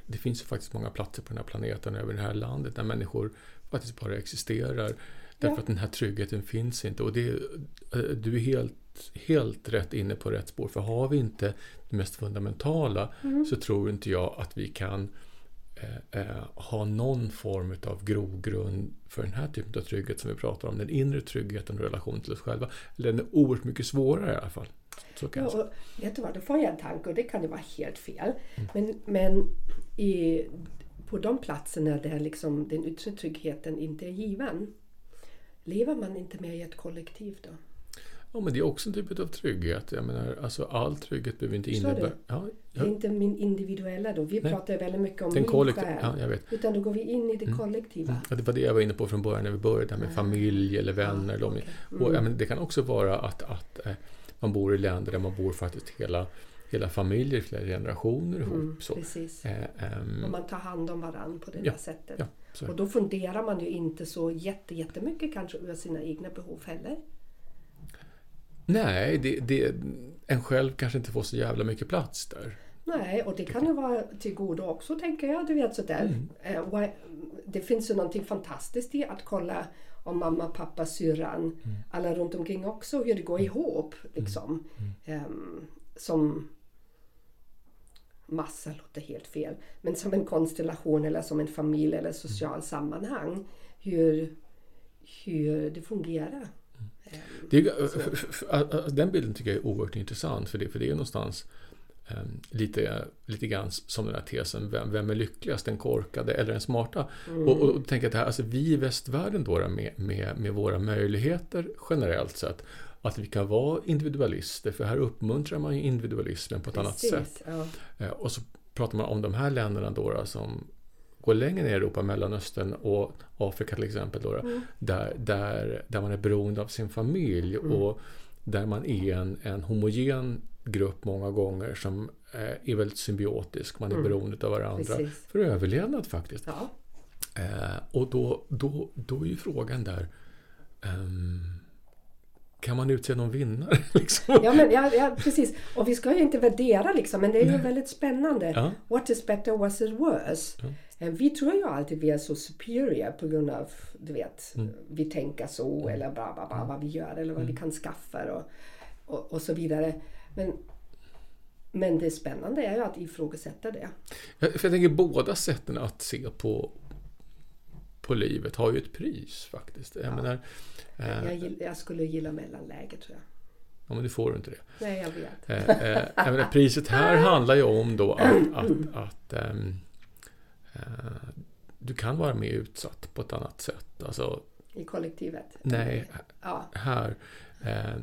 det finns ju faktiskt många platser på den här planeten över det här landet där människor faktiskt bara existerar. Därför Ja. att den här tryggheten finns inte. Och det, eh, du är helt, helt rätt inne på rätt spår. För har vi inte det mest fundamentala Mm. så tror inte jag att vi kan eh, eh, ha någon form av grogrund för den här typen av trygghet som vi pratar om. Den inre tryggheten och relation till oss själva. Den är oerhört mycket svårare i alla fall. Så kan Ja, och vet du vad, då får jag en tanke och det kan ju vara helt fel. Mm. Men, men i, på de platserna där liksom den yttre tryggheten inte är given, lever man inte mer i ett kollektiv då? Ja, men det är också en typ av trygghet. Jag menar, alltså all trygghet behöver inte innebära... Ja, Det är ja, inte min individuella då. Vi Nej. pratar väldigt mycket om den kollektiv, själ. ja, jag vet. Utan då går vi in i det Mm. kollektiva. Ja, det var det jag var inne på från början när vi började, med familj eller vänner. Ja, de, okej. och, Mm. ja, men det kan också vara att, att eh, man bor i länder där man bor faktiskt hela, hela familjer, flera generationer ihop. Mm, så. precis. Eh, ehm, Och man tar hand om varandra på det Ja, där sättet. ja. Och då funderar man ju inte så jätte, jättemycket kanske över sina egna behov heller. Nej, det, det, en själv kanske inte får så jävla mycket plats där. Nej, och det kan ju vara till godo också tänker jag. Du vet sådär. Mm. Eh, Det finns ju någonting fantastiskt i att kolla om mamma, pappa, syrran, Mm. alla runt omkring också, hur det går ihop. Liksom. Mm. Ehm, som massa låter helt fel. Men som en konstellation eller som en familj eller social sammanhang. Hur, hur det fungerar. Ehm, är, den bilden tycker jag är oerhört intressant för det, för det är någonstans um, lite, lite grann som den här tesen, vem, vem är lyckligast, den korkade eller den smarta? Mm. Och, och, och tänk att det här, alltså vi i västvärlden då med, med, med våra möjligheter generellt sett, att vi kan vara individualister, för här uppmuntrar man ju individualismen på ett annat precis, sätt. Ja. Eh, Och så pratar man om de här länderna då som går längre ner i Europa, Mellanöstern och Afrika till exempel. Då, Mm. där, där, där man är beroende av sin familj Mm. och där man är en, en homogen grupp många gånger som eh, är väldigt symbiotisk. Man är Mm. beroende av varandra Precis. för överlevnad faktiskt. Ja. Eh, och då, då, då är ju frågan där ehm, kan man utse någon vinnare? [LAUGHS] Liksom? Ja, men, ja, ja, precis. Och vi ska ju inte värdera liksom, men det är ju väldigt spännande. Ja. What is better, what is worse? Eh, Vi tror ju alltid vi är så superior på grund av, du vet, Mm. vi tänker så eller bla bla bla, vad vi gör eller vad vi kan skaffa och, och, och så vidare. Men, men det spännande är ju att ifrågasätta det. Jag, jag tänker båda sätten att se på, på livet har ju ett pris faktiskt. Jag menar, eh, Jag, gill, jag skulle gilla mellanläget tror jag. ja, men nu får du inte det. Nej, jag vet. Eh, eh, jag menar, priset här [LAUGHS] handlar ju om då att, att, att ehm, eh, du kan vara mer utsatt på ett annat sätt. Alltså, I kollektivet. nej, Ja, här eh,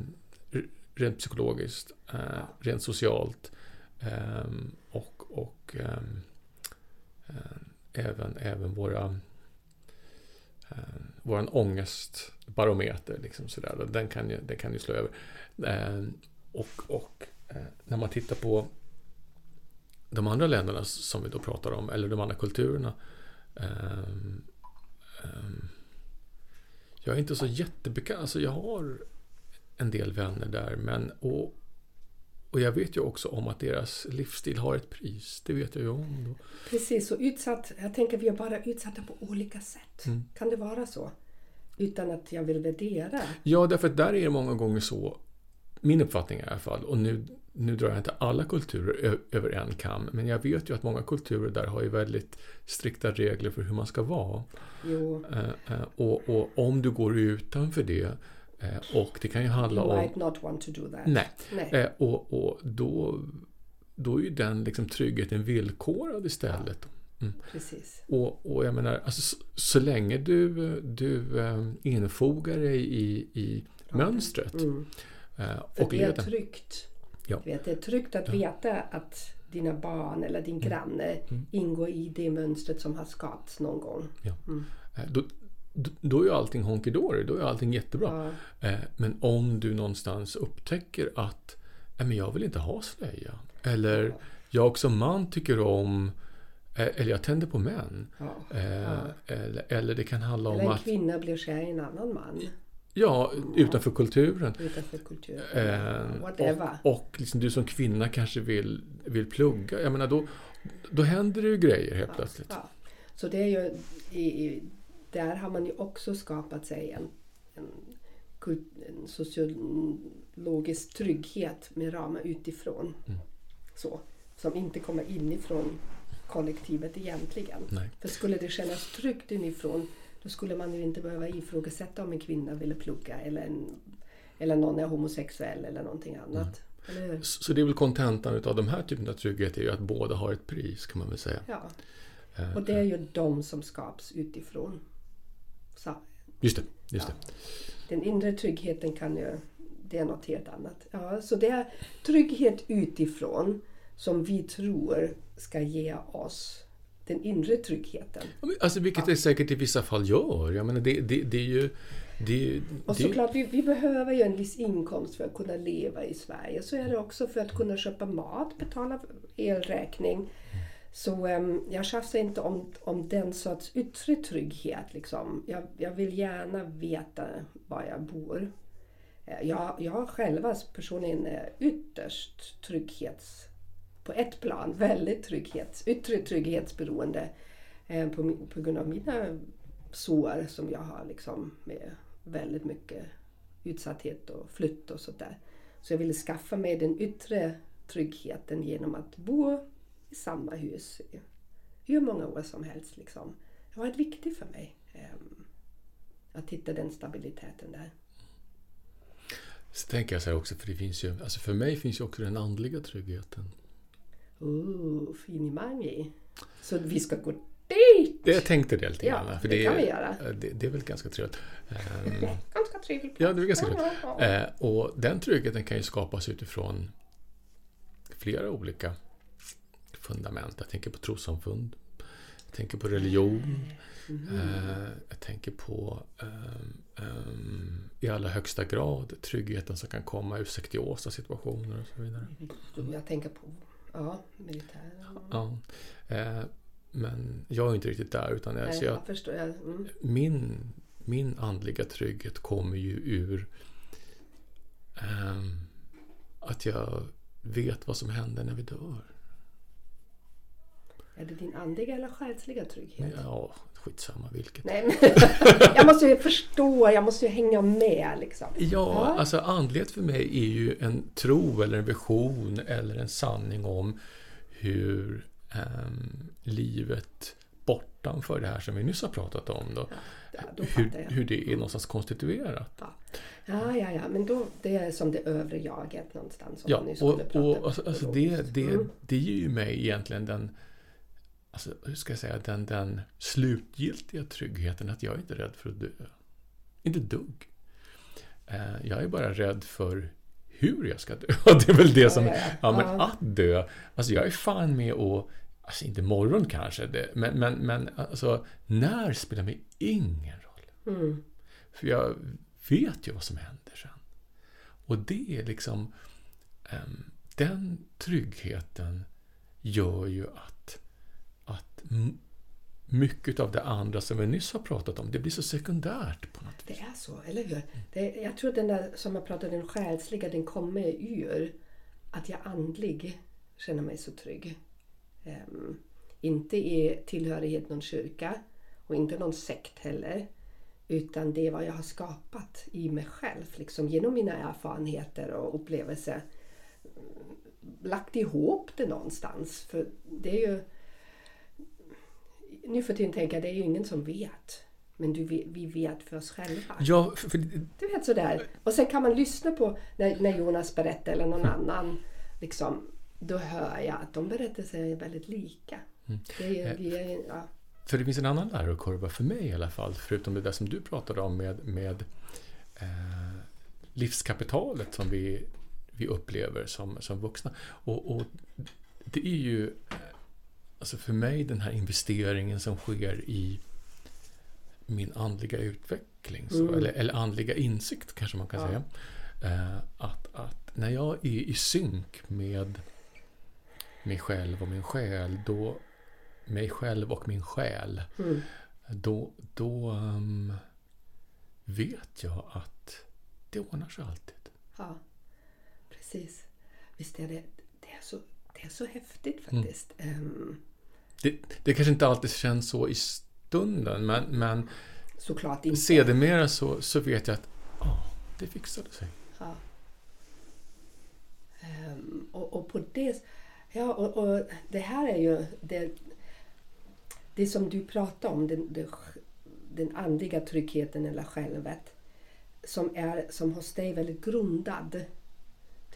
r- rent psykologiskt, eh, rent socialt eh, och, och ehm, även, även våra eh, vår ångestbarometer. Liksom sådär. Den, kan ju, den kan ju slå över. Eh, och och eh, när man tittar på de andra länderna som vi då pratar om, eller de andra kulturerna. Eh, eh, jag är inte så jättebekant. Alltså jag har en del vänner där. Men, och, och jag vet ju också om att deras livsstil har ett pris. Det vet jag ju om. Precis. Så utsatt, jag tänker vi är bara utsatta på olika sätt. Mm. Kan det vara så? Utan att jag vill värdera. Ja, därför att där är det många gånger så. Min uppfattning i alla fall. Och nu, nu drar jag inte alla kulturer över en kam. Men jag vet ju att många kulturer där har ju väldigt strikta regler för hur man ska vara. Jo, Eh, eh, och, och om du går utanför det. Eh, och det kan ju handla you om... might not want to do that. Nej. Nej. Eh, och, och då, då är ju den liksom tryggheten villkorad istället. Precis. Och, och jag menar, alltså, så, så länge du, du eh, infogar dig i, i mönstret Mm. För och det är leder. tryggt. Ja. Vet, det är tryggt att veta att dina barn eller din Mm. granne ingår i det mönstret som har skapats någon gång. Ja. Eh, Då, då, är ju allting honky dory, då är allting jättebra. Ja. Eh, men om du någonstans upptäcker att men jag vill inte ha slöja. Eller jag som man tycker om eh, eller jag tänder på män. Ja. Eh, eller, eller det kan handla om Eller en att kvinna blir kär i en annan man. Ja, utanför kulturen. utanför kulturen. Eh, och och liksom du som kvinna kanske vill, vill plugga. Jag menar, då, då händer det ju grejer helt plötsligt. Ja. Så det är ju, i, i, där har man ju också skapat sig en, en, en sociologisk trygghet med ramar utifrån. Mm. Så, som inte kommer inifrån kollektivet egentligen. Nej. För skulle det kännas tryggt inifrån då skulle man ju inte behöva ifrågasätta om en kvinna ville plugga eller, en, eller någon är homosexuell eller någonting annat. Hur? Så det är väl kontentan utav de här typen av trygghet är ju att båda har ett pris kan man väl säga. Ja. Eh, Och det är ju de som skapas utifrån. Så Just det, just det. Den inre tryggheten kan ju, det är något helt annat. Ja, så det är trygghet utifrån som vi tror ska ge oss den inre tryggheten. Ja, Alltså vilket det säkert i vissa fall gör. Jag menar det, det, det är ju... Det, Och såklart, vi, vi behöver ju en viss inkomst för att kunna leva i Sverige. Så är det också för att kunna köpa mat, betala elräkning. Så em, jag tjafsar inte om, om den sorts yttre trygghet. Liksom. Jag, jag vill gärna veta var jag bor. Eh, jag, jag har själva personligen eh, ytterst trygghets... På ett plan, [LAUGHS] väldigt trygghets, yttre trygghetsberoende eh, på, på grund av mina sår som jag har liksom med väldigt mycket utsatthet och flytt och sådär. Så jag ville skaffa mig den yttre tryggheten genom att bo i samma hus i hur många år som helst. Liksom. Det har varit viktigt för mig ehm, att hitta den stabiliteten där. Så tänker jag så här också, för det finns ju... Alltså för mig finns ju också den andliga tryggheten. Ooh, finimangi. Så vi ska gå dit! Det jag tänkte det lite Ja, grann. För det det, kan vi göra. Det, det är väl ganska trevligt. Ehm, Ganska trevligt. Ja, det är ganska trevligt. ja, ja. Eh, och den tryggheten kan ju skapas utifrån flera olika fundament. Jag tänker på trossamfund. Jag tänker på religion. Eh, jag tänker på ehm, ehm, i allra högsta grad tryggheten som kan komma ur sektiosa situationer och så vidare. Jag tänker på ja, militär. Ja. Eh, men jag är inte riktigt där utan jag, Nej, jag, jag. Jag, mm. min, min andliga trygghet kommer ju ur ehm, att jag vet vad som händer när vi dör. Är det din andliga eller själsliga trygghet? Ja, skitsamma vilket. Nej, men [LAUGHS] jag måste ju förstå, jag måste ju hänga med liksom. Ja, alltså andlighet för mig är ju en tro eller en vision eller en sanning om hur ehm, livet bortanför det här som vi nyss har pratat om då, Ja, då hur, hur det är någonstans konstituerat. Ja. ja, ja, ja, men då, det är som det övre jaget någonstans. Ja, och, och alltså, alltså det, det, Mm. det ger ju mig egentligen den, alltså, hur ska jag säga, den, den slutgiltiga tryggheten att jag är inte rädd för att dö. Inte dugg. Eh, Jag är bara rädd för hur jag ska dö. [LAUGHS] Det är väl det som, ja, men att dö, alltså jag är fan med och Alltså inte imorgon kanske, det, men, men, men alltså när spelar mig ingen roll. Mm. För jag vet ju vad som händer sen. Och det är liksom... ehm, den tryggheten gör ju att, mycket av det andra som vi nyss har pratat om, det blir så sekundärt på något Det vis. är så, eller hur? Det, jag tror den där som jag pratade den själsliga, den kommer ur att jag andlig känner mig så trygg. Ehm, inte i tillhörighet någon kyrka och inte någon sekt heller. Utan det är vad jag har skapat i mig själv, liksom genom mina erfarenheter och upplevelser. Lagt ihop det någonstans. För det är ju... Nu för tiden tänker jag, det är ju ingen som vet. Men du, vi vet för oss själva. Ja, för, Du vet sådär. Och sen kan man lyssna på när, när Jonas berättar eller någon annan. Liksom, då hör jag att de berättelser är väldigt lika. Det är, vi är, ja. för det finns en annan lärokurva för mig i alla fall, förutom det där som du pratade om med, med eh, livskapitalet som vi, vi upplever som, som vuxna. Och, och det är ju eh, alltså för mig den här investeringen som sker i min andliga utveckling, så, eller, eller andliga insikt kanske man kan Ja. säga. Eh, att, att när jag är i synk med mig själv och min själ, då mig själv och min själ, Mm. då, då, ehm, vet jag att det ordnar sig alltid. Ja, precis. Visst är det, det, är, så, det är så häftigt faktiskt. Um, Det, det kanske inte alltid känns så i stunden, men, men såklart inte. sedermera så, så vet jag att ja, det fixade sig. Ja. Ehm, och, och på det... Ja, och, och det här är ju det, det som du pratar om, den, den, den andliga tryggheten eller självet, som är som hos dig väldigt grundad.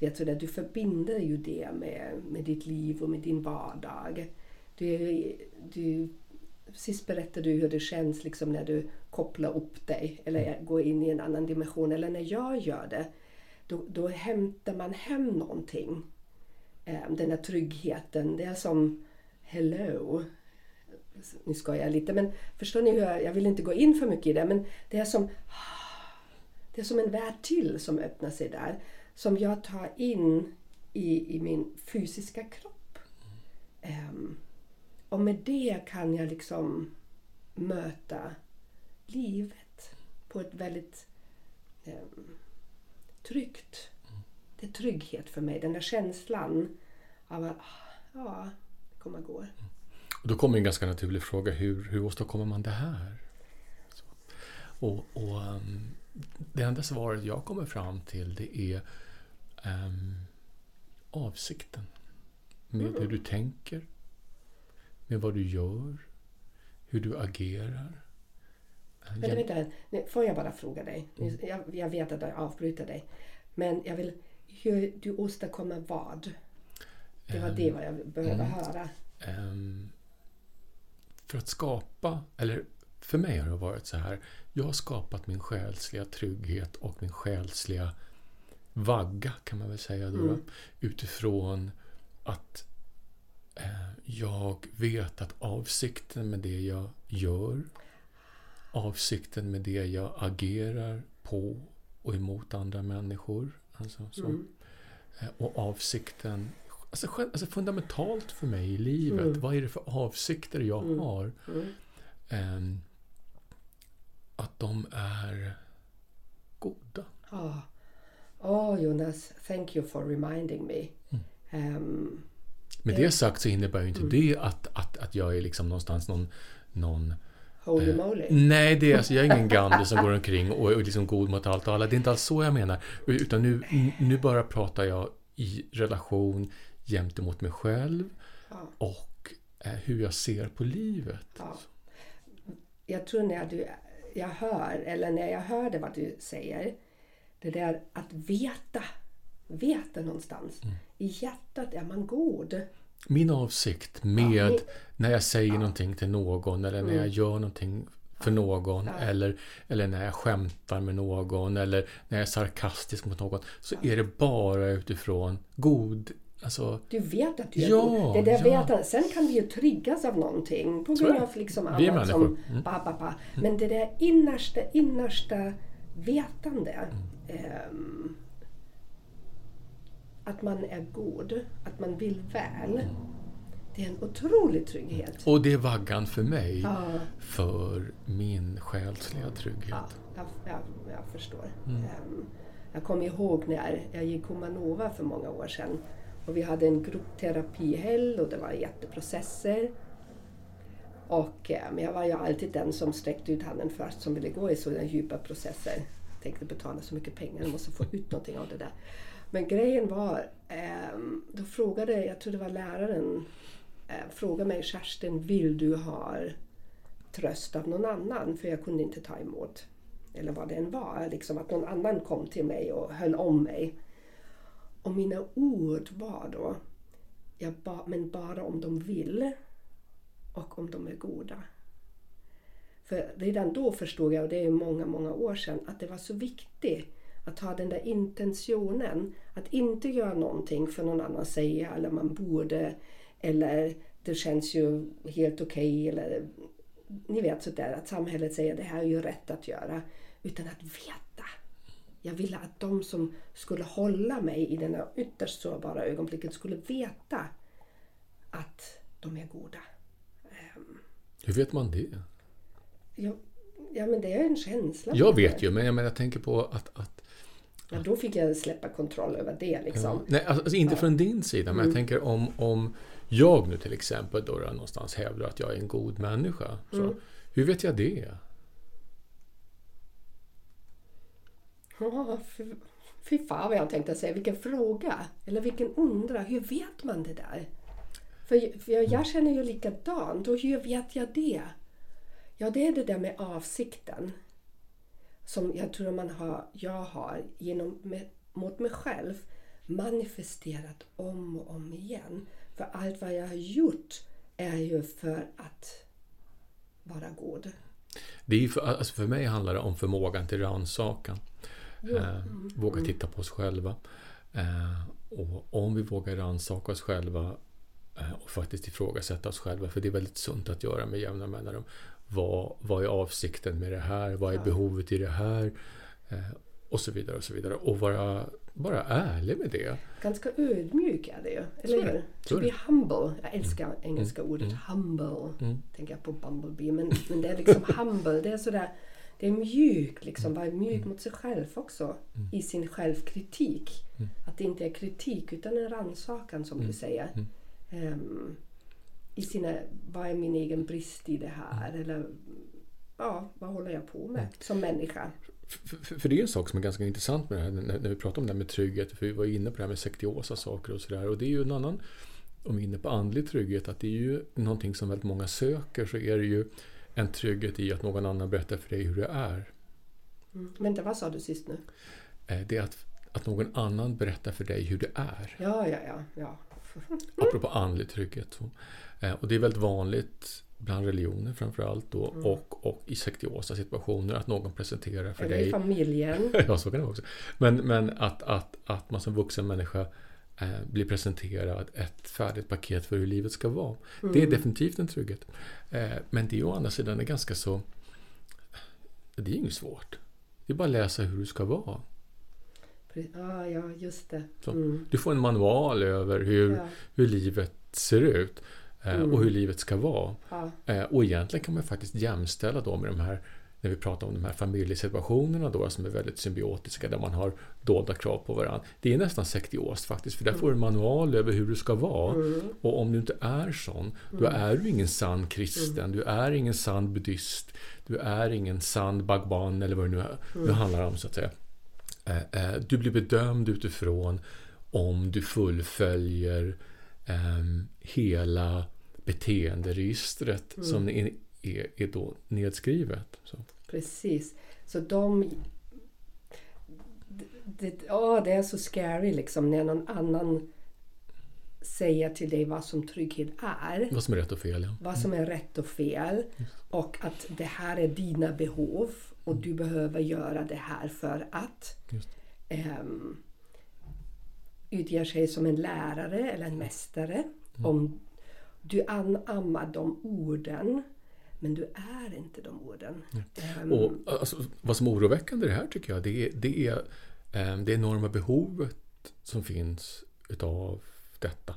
Du, vet, så där, du förbinder ju det med, med ditt liv och med din vardag. Du, du, sist berättade du hur det känns liksom när du kopplar upp dig eller går in i en annan dimension. Eller när jag gör det, då, då hämtar man hem någonting. Eh, den här tryggheten. Det är som Hello. Nu ska jag lite, men förstår ni hur jag, jag vill inte gå in för mycket i det, men det är som det är som en värld till som öppnar sig där. Som jag tar in i, i min fysiska kropp. Um, och med det kan jag liksom möta livet på ett väldigt um, tryggt. Det är trygghet för mig. Den där känslan av att ah, ja, det kommer gå. Och då kommer en ganska naturlig fråga. Hur, hur åstadkommer man det här? Så. Och, och um, det enda svaret jag kommer fram till det är um, avsikten. Med mm. hur du tänker. Med vad du gör. Hur du agerar. Men vänta, får jag bara fråga dig? Mm. Jag, jag vet att jag avbryter dig. Men jag vill... Hur du åstadkommer vad? Det var um, det vad jag behöver mm, höra. Um, för att skapa, eller för mig har det varit så här. Jag har skapat min själsliga trygghet och min själsliga vagga kan man väl säga då. Mm. Utifrån att eh, jag vet att avsikten med det jag gör, avsikten med det jag agerar på och emot andra människor. Alltså, så. Mm. Eh, och avsikten Alltså, alltså, fundamentalt för mig i livet. Mm. Vad är det för avsikter jag mm. har? Um, att de är goda. Oh. oh, Jonas, thank you for reminding me. Mm. Um, Med det sagt så innebär ju inte mm. det att, att, att jag är liksom någonstans någon, någon Holy eh, moly. Nej, det är, alltså, jag är ingen [LAUGHS] Gandhi som går omkring och är liksom god mot allt och alla. Det är inte alls så jag menar. Utan nu, nu bara pratar jag i relation gentemot mig själv ja. och eh, hur jag ser på livet. Ja. Jag tror när du jag hör, eller när jag hörde vad du säger, det där att veta, veta någonstans. Mm. I hjärtat är man god. Min avsikt med ja, min... när jag säger ja. någonting till någon eller när jag mm. gör någonting för någon ja. eller, eller när jag skämtar med någon eller när jag är sarkastisk mot någon så är det bara utifrån god Alltså, du vet att du är ja, god. Det där ja. vet, sen kan vi ju triggas av någonting på grund av liksom annat som mm. ba, ba, ba. Men det där innersta, innersta vetande. Mm. Eh, att man är god, att man vill väl. Mm. Det är en otrolig trygghet. Och det är vaggan för mig ja. för min själsliga trygghet. Ja, jag, jag, jag förstår. Um, jag kommer ihåg när jag gick Humanova för många år sedan och vi hade en gruppterapihelg och det var jätteprocesser. Och, eh, men jag var ju alltid den som sträckte ut handen först som ville gå i sådana djupa processer. Jag tänkte betala så mycket pengar, jag måste få ut någonting av det där. Men grejen var, eh, då frågade, jag tror det var läraren, eh, frågade mig Kerstin, vill du ha tröst av någon annan? För jag kunde inte ta emot. Eller vad det än var, liksom att någon annan kom till mig och höll om mig. Och mina ord var då, jag ba, men bara om de vill och om de är goda. För redan då förstod jag, och det är många, många år sedan, att det var så viktigt att ha den där intentionen. Att inte göra någonting för någon annan säga eller man borde eller det känns ju helt okej okay, eller ni vet sådär att samhället säger det här är ju rätt att göra. Utan att veta jag ville att de som skulle hålla mig i denna ytterst sårbara ögonblicket skulle veta att de är goda. Ehm. Hur vet man det? Jag, Ja, men det är en känsla. Jag vet ju, men jag, menar, jag tänker på att, att Ja, då fick jag släppa kontroll över det liksom. Ja. Nej, alltså inte från din sida, men jag Mm. tänker om, om jag nu till exempel då, någonstans hävdar att jag är en god människa. Så, Mm. Hur vet jag det? Ja, fy, fy fan vad jag tänkte säga. Vilken fråga. Eller vilken undra. Hur vet man det där? För, för jag, jag känner ju likadant. Och hur vet jag det? Ja, det är det där med avsikten. Som jag tror man har, jag har genom, med, mot mig själv manifesterat om och om igen. För allt vad jag har gjort är ju för att vara god. det är för, alltså för mig handlar det om förmågan till rannsakan. Jo. Eh, våga titta på oss själva. Eh, och om vi vågar rannsaka oss själva eh, och faktiskt ifrågasätta oss själva, för det är väldigt sunt att göra med jämna mellanrum. Vad, vad är avsikten med det här? Vad är behovet i det här? Eh, och så vidare och så vidare. Och vara bara ärlig med det. Ganska ödmjuk är det ju, eller hur? To be humble. Jag älskar engelska ordet Mm. humble. Mm. Tänker jag på Bumblebee. Men, men det är liksom humble. Det är sådär, det är mjukt liksom. Vara mjuk mot sig själv också. I sin självkritik. Mm. Att det inte är kritik utan en rannsakan som du säger. Mm. I sina, vad är min egen brist i det här? Mm. Eller ja, vad håller jag på med som människa? För, för, för det är en sak som är ganska intressant med det här när, när vi pratar om det här med trygghet. För vi var inne på det här med sektiosa saker och sådär. Och det är ju en annan, om vi är inne på andlig trygghet, att det är ju någonting som väldigt många söker. Så är det ju en trygghet i att någon annan berättar för dig hur det är. Mm. Vänta, vad sa du sist nu? Eh, Det är att, att någon annan berättar för dig hur det är. Ja, ja, ja. ja. Apropå andlig trygghet. Eh, Och det är väldigt vanligt bland religioner framförallt då Mm. och, och i sektiosa situationer att någon presenterar för Eller dig i familjen. [LAUGHS] Ja, så kan det vara också. Men, men att, att, att man som vuxen människa eh, blir presenterad ett färdigt paket för hur livet ska vara. Det är definitivt en trygghet. Eh, men det är å andra sidan är ganska så... Det är inget svårt. Det är bara att läsa hur du ska vara. Pre- Ja, just det. Mm. Du får en manual över hur, Ja, hur livet ser ut eh, Mm. och hur livet ska vara. ja. Eh, och egentligen kan man faktiskt jämställa då med de här när vi pratar om de här familjesituationerna då som är väldigt symbiotiska där man har dolda krav på varandra. Det är nästan sektiost faktiskt för där får du en manual över hur du ska vara. Mm. Och om du inte är sån, då är du ingen sann kristen, du är ingen sann buddhist, du är ingen sann bagban eller vad det nu, är, det handlar om så att säga. Eh, eh, Du blir bedömd utifrån om du fullföljer ehm, hela beteenderegistret som är, då nedskrivet. Så. Precis. Så de... Det, ja, det är så scary liksom när någon annan säger till dig vad som trygghet är. Vad som är rätt och fel. Ja. Vad som är rätt och fel. Och att det här är dina behov och du behöver göra det här för att. Just. Um, utger sig som en lärare eller en mästare. Om du anammar de orden men du är inte de orden. Ehm, Och alltså, vad som är oroväckande i det här tycker jag, det är det, är, eh, det enorma behovet som finns utav detta.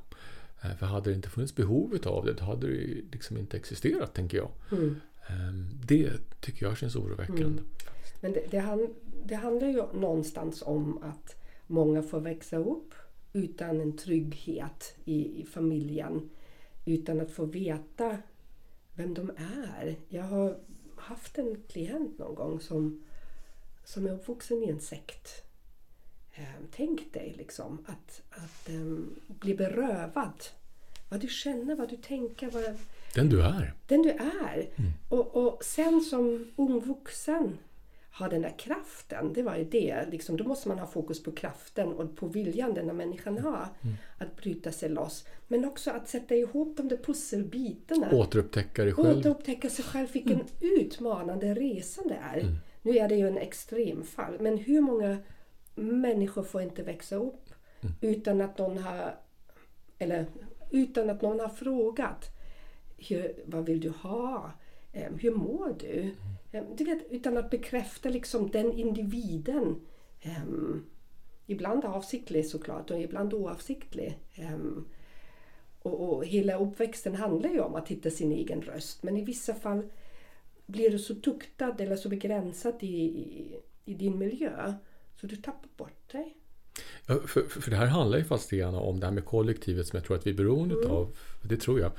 Eh, För hade det inte funnits behov utav det, då hade det liksom inte existerat, tänker jag. mm. Ehm, det tycker jag känns oroväckande. Mm, Men det, det, han, det handlar ju någonstans om att många får växa upp utan en trygghet i, i familjen. Utan att få veta vem de är. Jag har haft en klient någon gång som, som är uppvuxen i en sekt. Ehm, tänk dig liksom att, att um, bli berövad. Vad du känner, vad du tänker, vad, den du är. den du är. Och, och sen som ung vuxen ha den där kraften, det var ju det. Liksom, då måste man ha fokus på kraften och på viljan den här människan har att bryta sig loss. Men också att sätta ihop de där pusselbitarna. Återupptäcka dig själv. Återupptäcka sig själv. Vilken utmanande resa det är. Nu är det ju en extremfall. Men hur många människor får inte växa upp utan att någon har eller utan att någon har frågat. Hur, vad vill du ha? Eh, Hur mår du? Eh, Du vet, utan att bekräfta liksom den individen. Ehm, ibland avsiktlig såklart och ibland oavsiktlig. Ehm, och, och hela uppväxten handlar ju om att hitta sin egen röst. Men i vissa fall blir du så tuktad eller så begränsad i, i, i din miljö så du tappar bort dig. Ja, för, för det här handlar ju grann om det här med kollektivet som jag tror att vi är beroende mm. av. Det tror jag.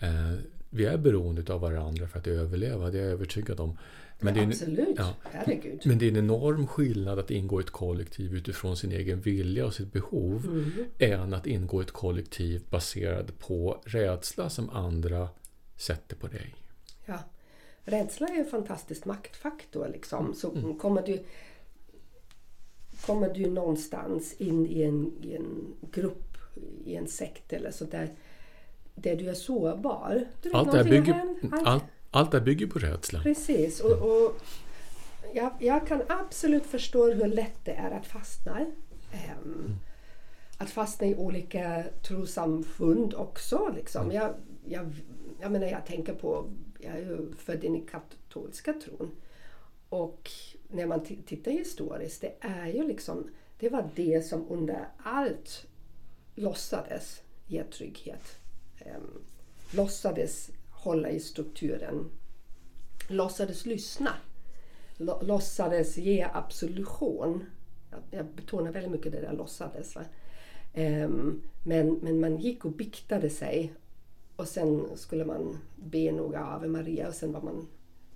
Eh, vi är beroende av varandra för att överleva, det är jag övertygad om. Men ja, det är absolut, ja, herregud. Men det är en enorm skillnad att ingå i ett kollektiv utifrån sin egen vilja och sitt behov mm. än att ingå i ett kollektiv baserad på rädsla som andra sätter på dig. Ja, rädsla är en fantastisk maktfaktor. Liksom. Så mm. kommer, du, kommer du någonstans in i en, i en grupp, i en sekt eller så där, där du är sårbar. Du allt, det bygger, allt, allt det bygger på rädsla. Precis. Och, och jag, jag, kan absolut förstå hur lätt det är att fastna. Um, att fastna i olika trossamfund också. Liksom. Mm. Jag, jag, jag menar, jag tänker på, jag är ju född in i katolska tron. Och när man tittar historiskt, det är ju liksom, det var det som under allt låtsades ge trygghet eh, låtsades hålla i strukturen. Låtsades lyssna. Låtsades ge absolution. Jag betonar väldigt mycket det där låtsades. Um, men, men man gick och biktade sig och sen skulle man be några Ave Maria och sen var man,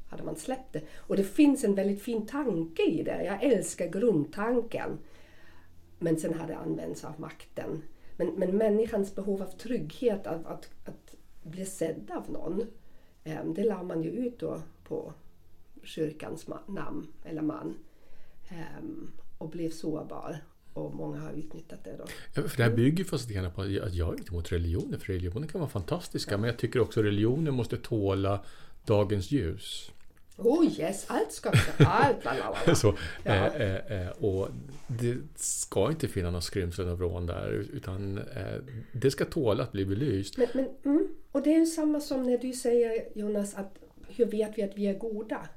hade man släppt det. Och det finns en väldigt fin tanke i det. Jag älskar grundtanken. Men sen har det använts av makten. Men, men människans behov av trygghet, att, att, att bli sedd av någon, ehm, det la man ju ut då på kyrkans namn eller man ehm, och blev sårbar. Och många har utnyttjat det då. Ja, för det här bygger fast lite på att jag är inte emot religioner, för religioner kan vara fantastiska. Ja. Men jag tycker också att religioner måste tåla dagens ljus. Oh yes, allt ska allt, [LAUGHS] Så, ja. eh, eh, och det ska inte finnas några skrymslen och vrån där utan eh, det ska tåla att bli belyst. Men, men mm, och det är ju samma som när du säger Jonas att hur vet vi att vi är goda?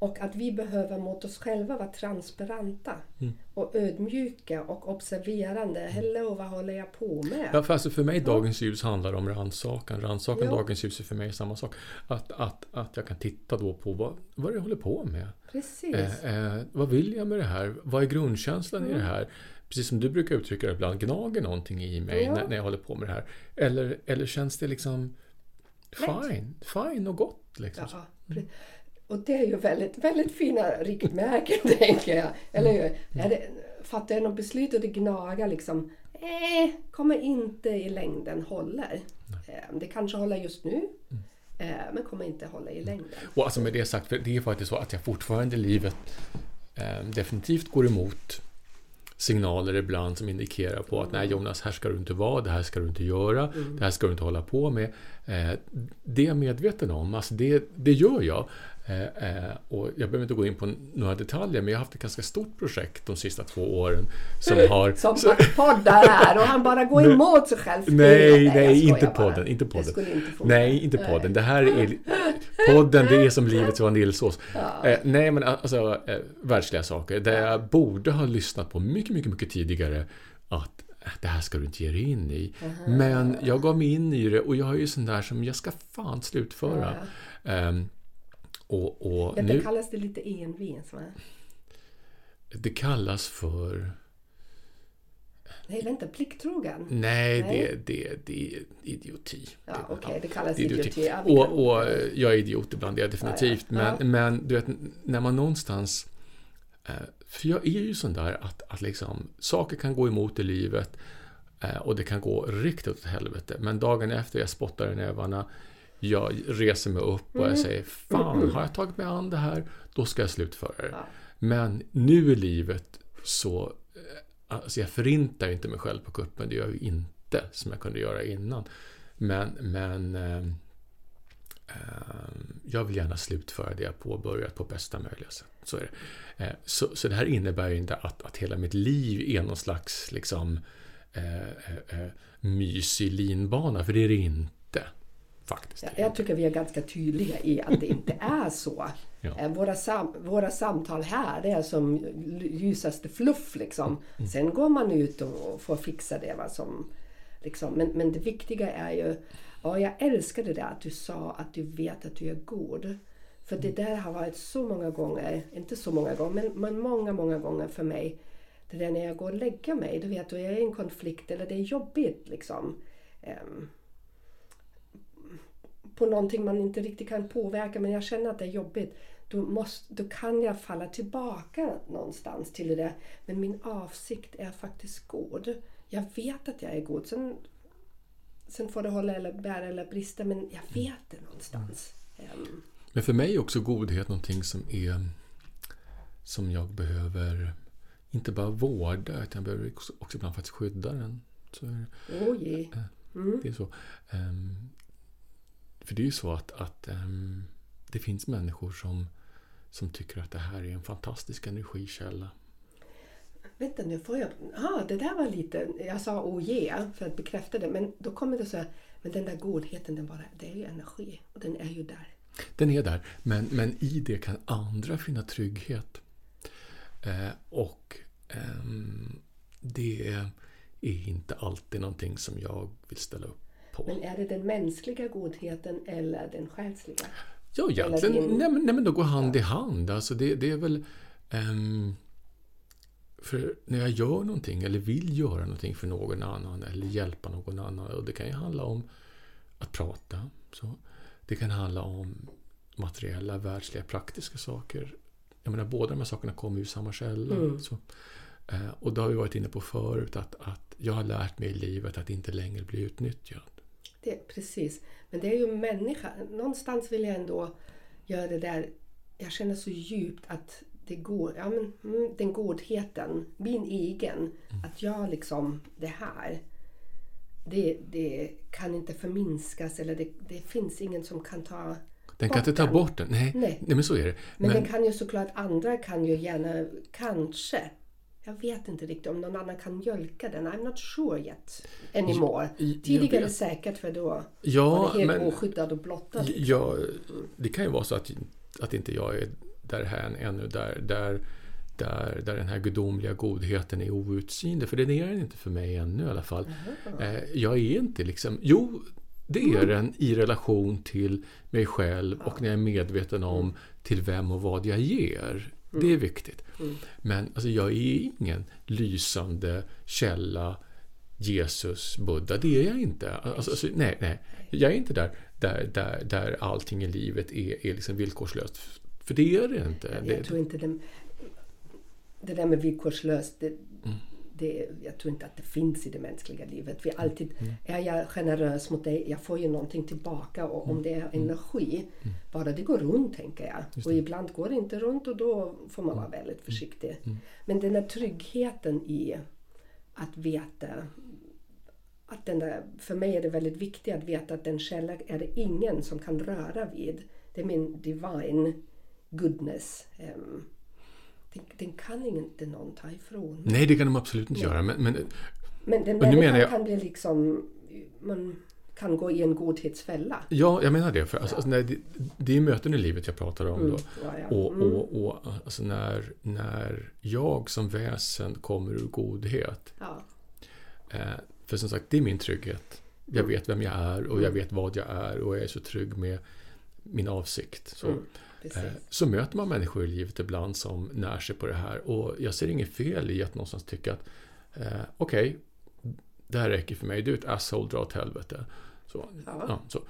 Mm. Och att vi behöver mot oss själva vara transparenta mm. och ödmjuka och observerande. Mm. Hello, vad håller jag på med? Ja, för, alltså för mig dagens ljus handlar om rannsakan. Rannsakan dagens ljus är för mig samma sak. Att, att, att jag kan titta då på vad, vad jag håller på med. Precis. Eh, eh, vad vill jag med det här? Vad är grundkänslan mm. i det mm. här? Precis som du brukar uttrycka det ibland, gnager någonting i mig ja. när, när jag håller på med det här? Eller, eller känns det liksom fine, fine och gott? Liksom. Ja, och det är ju väldigt, väldigt fina riktmärken, [LAUGHS] tänker jag. Eller hur? Mm. Det, fattar jag något beslut och det gnagar liksom, eh, kommer inte i längden håller. Eh, det kanske håller just nu, mm. eh, men kommer inte hålla i längden. Och alltså med det sagt, det är faktiskt så att jag fortfarande i livet eh, definitivt går emot signaler ibland som indikerar på att nej Jonas, här ska du inte vara, det här ska du inte göra, mm. det här ska du inte hålla på med. Eh, det är jag medveten om, alltså det, det gör jag. Eh, eh, och jag behöver inte gå in på några detaljer, men jag har haft ett ganska stort projekt de sista två åren. Som har... Som så, poddar här och han bara går [LAUGHS] emot sig själv. Nej, nej, nej inte podden. Inte podden. Inte nej, inte podden. Det här är... Podden, det är som livets vaniljsås. Ja. Eh, nej, men alltså eh, världsliga saker. Där jag borde ha lyssnat på mycket, mycket, mycket tidigare att äh, det här ska du inte ge dig in i. Uh-huh. Men jag gav mig in i det och jag är ju sån där som jag ska fan slutföra. Uh-huh. Um, och, och ja, nu, kallas det lite envis va? Det kallas för... Nej, vänta, plikttrogen? Nej, Nej. Det, det, det är idioti. Ja, Okej, okay, det kallas det idioti. idioti. Ja, och, och jag är idiot ibland, det är jag definitivt. Ja, ja. Men, men du vet, när man någonstans... Eh, för jag är ju sån där att, att liksom, saker kan gå emot i livet eh, och det kan gå riktigt åt helvete. Men dagen efter jag spottar i nävarna, jag reser mig upp och jag mm. säger Fan, har jag tagit mig an det här, då ska jag slutföra det. Ja. Men nu i livet så eh, alltså jag förintar inte mig själv på kuppen, det gör jag inte som jag kunde göra innan. Men, men eh, eh, jag vill gärna slutföra det jag påbörjat på bästa möjliga sätt. Så, är det. Eh, så, så det här innebär inte att, att hela mitt liv är någon slags liksom, eh, eh, mysig linbana, för det är det inte. Faktiskt. Ja, jag tycker vi är ganska tydliga i att det inte är så. [LAUGHS] ja. Eh, våra, sam våra samtal här det är som ljusaste fluff. Liksom. Mm. Sen går man ut och får fixa det. Va, som, liksom. men, men det viktiga är ju, ja, jag älskar det där att du sa att du vet att du är god. För det där har varit så många gånger, inte så många gånger, men, många, många gånger för mig. Det där när jag går och lägger mig, du vet, jag är i en konflikt eller det är jobbigt liksom. Um, på någonting man inte riktigt kan påverka men jag känner att det är jobbigt. Då, måste, då kan jag falla tillbaka någonstans till det där. Men min avsikt är faktiskt god. Jag vet att jag är god. Sen, sen får det hålla eller bära eller brista men jag vet det någonstans. Um, men för mig är också godhet någonting som är som jag behöver inte bara vårda utan jag behöver också, ibland faktiskt skydda den. Så. Oj. Eh, mm. Det är så. För det är ju så att, att um, det finns människor som, som tycker att det här är en fantastisk energikälla. Vänta nu, får jag... Ah, det där var lite... Jag sa oh yeah för att bekräfta det, men då kommer det så här, men den där godheten, den bara, det är ju energi och den är ju där. Den är där, men, men i det kan andra finna trygghet. Eh, och eh, det är inte alltid någonting som jag vill ställa upp på. Men är det den mänskliga godheten eller den själsliga? Ja, egentligen. Din... Nej, men, nej, men de går hand i hand. Alltså det, det är väl... Um, för när jag gör någonting eller vill göra någonting för någon annan eller hjälpa någon annan. Och det kan ju handla om att prata. Så. Det kan handla om materiella, världsliga, praktiska saker. Jag menar, båda de här sakerna kommer ju ur samma källa. Mm. Så, eh, och det har vi varit inne på förut, att, att jag har lärt mig i livet att inte längre bli utnyttjad. Det, precis. Men det är ju människa. Någonstans vill jag ändå göra det där. Jag känner så djupt att det går, ja, men, mm, den godheten, min egen, mm. att jag liksom, det här, det, det kan inte förminskas eller det, det finns ingen som kan ta den kan inte ta bort den. Nej, nej. nej men så är det. Men, men den kan ju såklart, andra kan ju gärna, kanske, jag vet inte riktigt om någon annan kan mjölka den. I'm not sure yet anymore. Jag, Tidigare säkert för då ja, var det helt men, oskyddad och blottad. Ja, det kan ju vara så att, att inte jag är därhän ännu där, där, där, där den här gudomliga godheten är outsinlig. För den är den inte för mig ännu i alla fall. Mm. Jag är inte liksom... Jo, det är mm. den i relation till mig själv och när jag är medveten om till vem och vad jag ger. Det är viktigt. Mm. Men alltså, jag är ingen lysande källa Jesus, Buddha. Det är jag inte. Alltså, alltså, nej, nej. Jag är inte där, där, där, där allting i livet är, är liksom villkorslöst. För det är det inte. Jag, jag tror inte det, det där med villkorslöst, det, mm det, jag tror inte att det finns i det mänskliga livet. Vi alltid, mm. Är jag generös mot dig, jag får ju någonting tillbaka och om mm. det är mm. energi, mm. bara det går runt tänker jag. Och ibland går det inte runt och då får man vara väldigt försiktig. Men den där tryggheten i att veta att den där, för mig är det väldigt viktigt att veta att den källan är det ingen som kan röra vid. Det är min divine goodness. Um, den, kan inte någon ta ifrån. Nej, det kan de absolut inte Nej. göra. Men, men, men den människan jag... kan bli liksom... Man kan gå i en godhetsfälla. Ja, jag menar det. För alltså, alltså, det, det är möten i livet jag pratar om. Mm. Då. Ja, ja. Och, mm. och, och alltså, när, när jag som väsen kommer ur godhet. Ja. Eh, för som sagt, det är min trygghet. Jag mm. vet vem jag är och jag mm. vet vad jag är och jag är så trygg med min avsikt. Så. Mm. Eh, så möter man människor i livet ibland som när sig på det här. Och jag ser inget fel i att någonstans tycka att eh, okej, okay, det här räcker för mig. Du är ett asshole, dra åt helvete. Så, ja. Ja, så.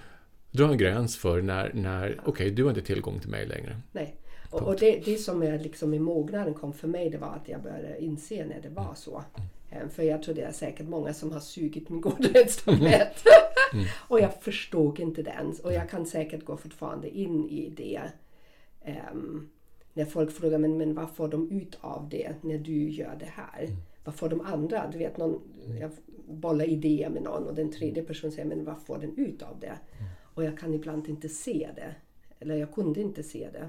Dra en gräns för när, när okej, okay, du har inte tillgång till mig längre. Nej. Och, och det, det som är liksom i mognaden kom för mig, det var att jag började inse när det var så. Mm. För jag tror det är säkert många som har sugit min godhetstablett. Mm. [LAUGHS] och jag förstod inte den. Och jag kan säkert gå fortfarande in i det Um, när folk frågar men, men vad får de ut av det när du gör det här? Mm. Vad får de andra? Du vet, någon, jag bollar idéer med någon och den tredje personen säger men vad får den ut av det? Mm. Och jag kan ibland inte se det. Eller jag kunde inte se det.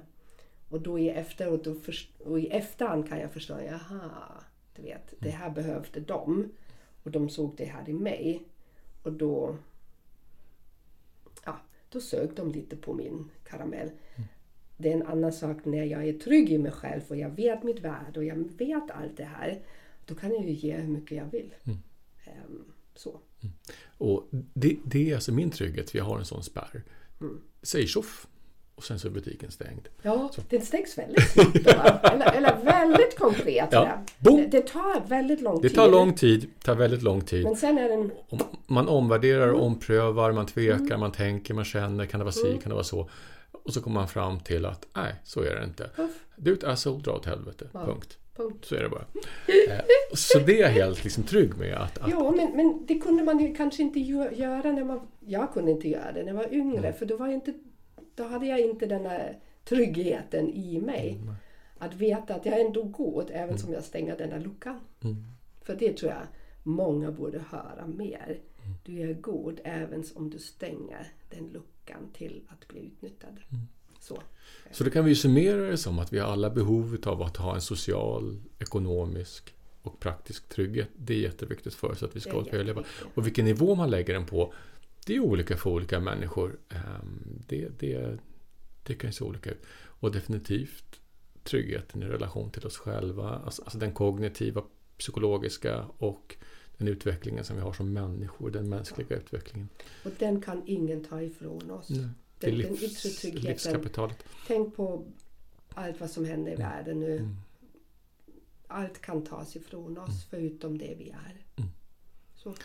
Och då i, efteråt, och, för, och i efterhand kan jag förstå, jaha, du vet, det här behövde de. Och de såg det här i mig. Och då, ja, då sög de lite på min karamell. Mm. Det är en annan sak när jag är trygg i mig själv och jag vet mitt värde och jag vet allt det här. Då kan jag ju ge hur mycket jag vill. Mm. Um, så. Mm. Och det, det, är alltså min trygghet, för jag har en sån spärr. Mm. Säg tjoff. och sen så är butiken stängd. Ja, den stängs väldigt snabbt då, eller, eller väldigt konkret. Ja, det, det tar väldigt lång Det tid. tar lång tid, tar väldigt lång tid. Men sen är den... Man omvärderar, Mm. omprövar, man tvekar, man tänker, man känner, kan det vara si, kan det vara så? Och så kommer man fram till att nej, så är det inte. Uff. Du är ett asshole, dra åt helvete. Ja. Punkt. Punkt. Så är det bara. [LAUGHS] Eh, Så det är jag helt liksom trygg med. Att, att, Jo, men, men det kunde man ju kanske inte gö- göra när man... Jag kunde inte göra det när jag var yngre, för då, var jag inte, då hade jag inte den här tryggheten i mig. Att veta att jag ändå god, även som jag stänger den här luckan. Mm. För det tror jag många borde höra mer. Du är god även om du stänger den luckan till att bli utnyttjad. Så. Så då kan vi ju summera det som att vi har alla behov av att ha en social, ekonomisk och praktisk trygghet. Det är jätteviktigt för oss att vi ska överleva. Och vilken nivå man lägger den på, det är olika för olika människor. Ehm, Det, det, det kan ju se olika ut. Och definitivt tryggheten i relation till oss själva, alltså, alltså den kognitiva, psykologiska och den utvecklingen som vi har som människor, den mänskliga utvecklingen. Och den kan ingen ta ifrån oss. Nej, Det är Den, den livs, yttre tryggheten. livskapitalet. Tänk på allt vad som händer i världen nu. Mm. Allt kan tas ifrån oss förutom det vi är. Mm. Så.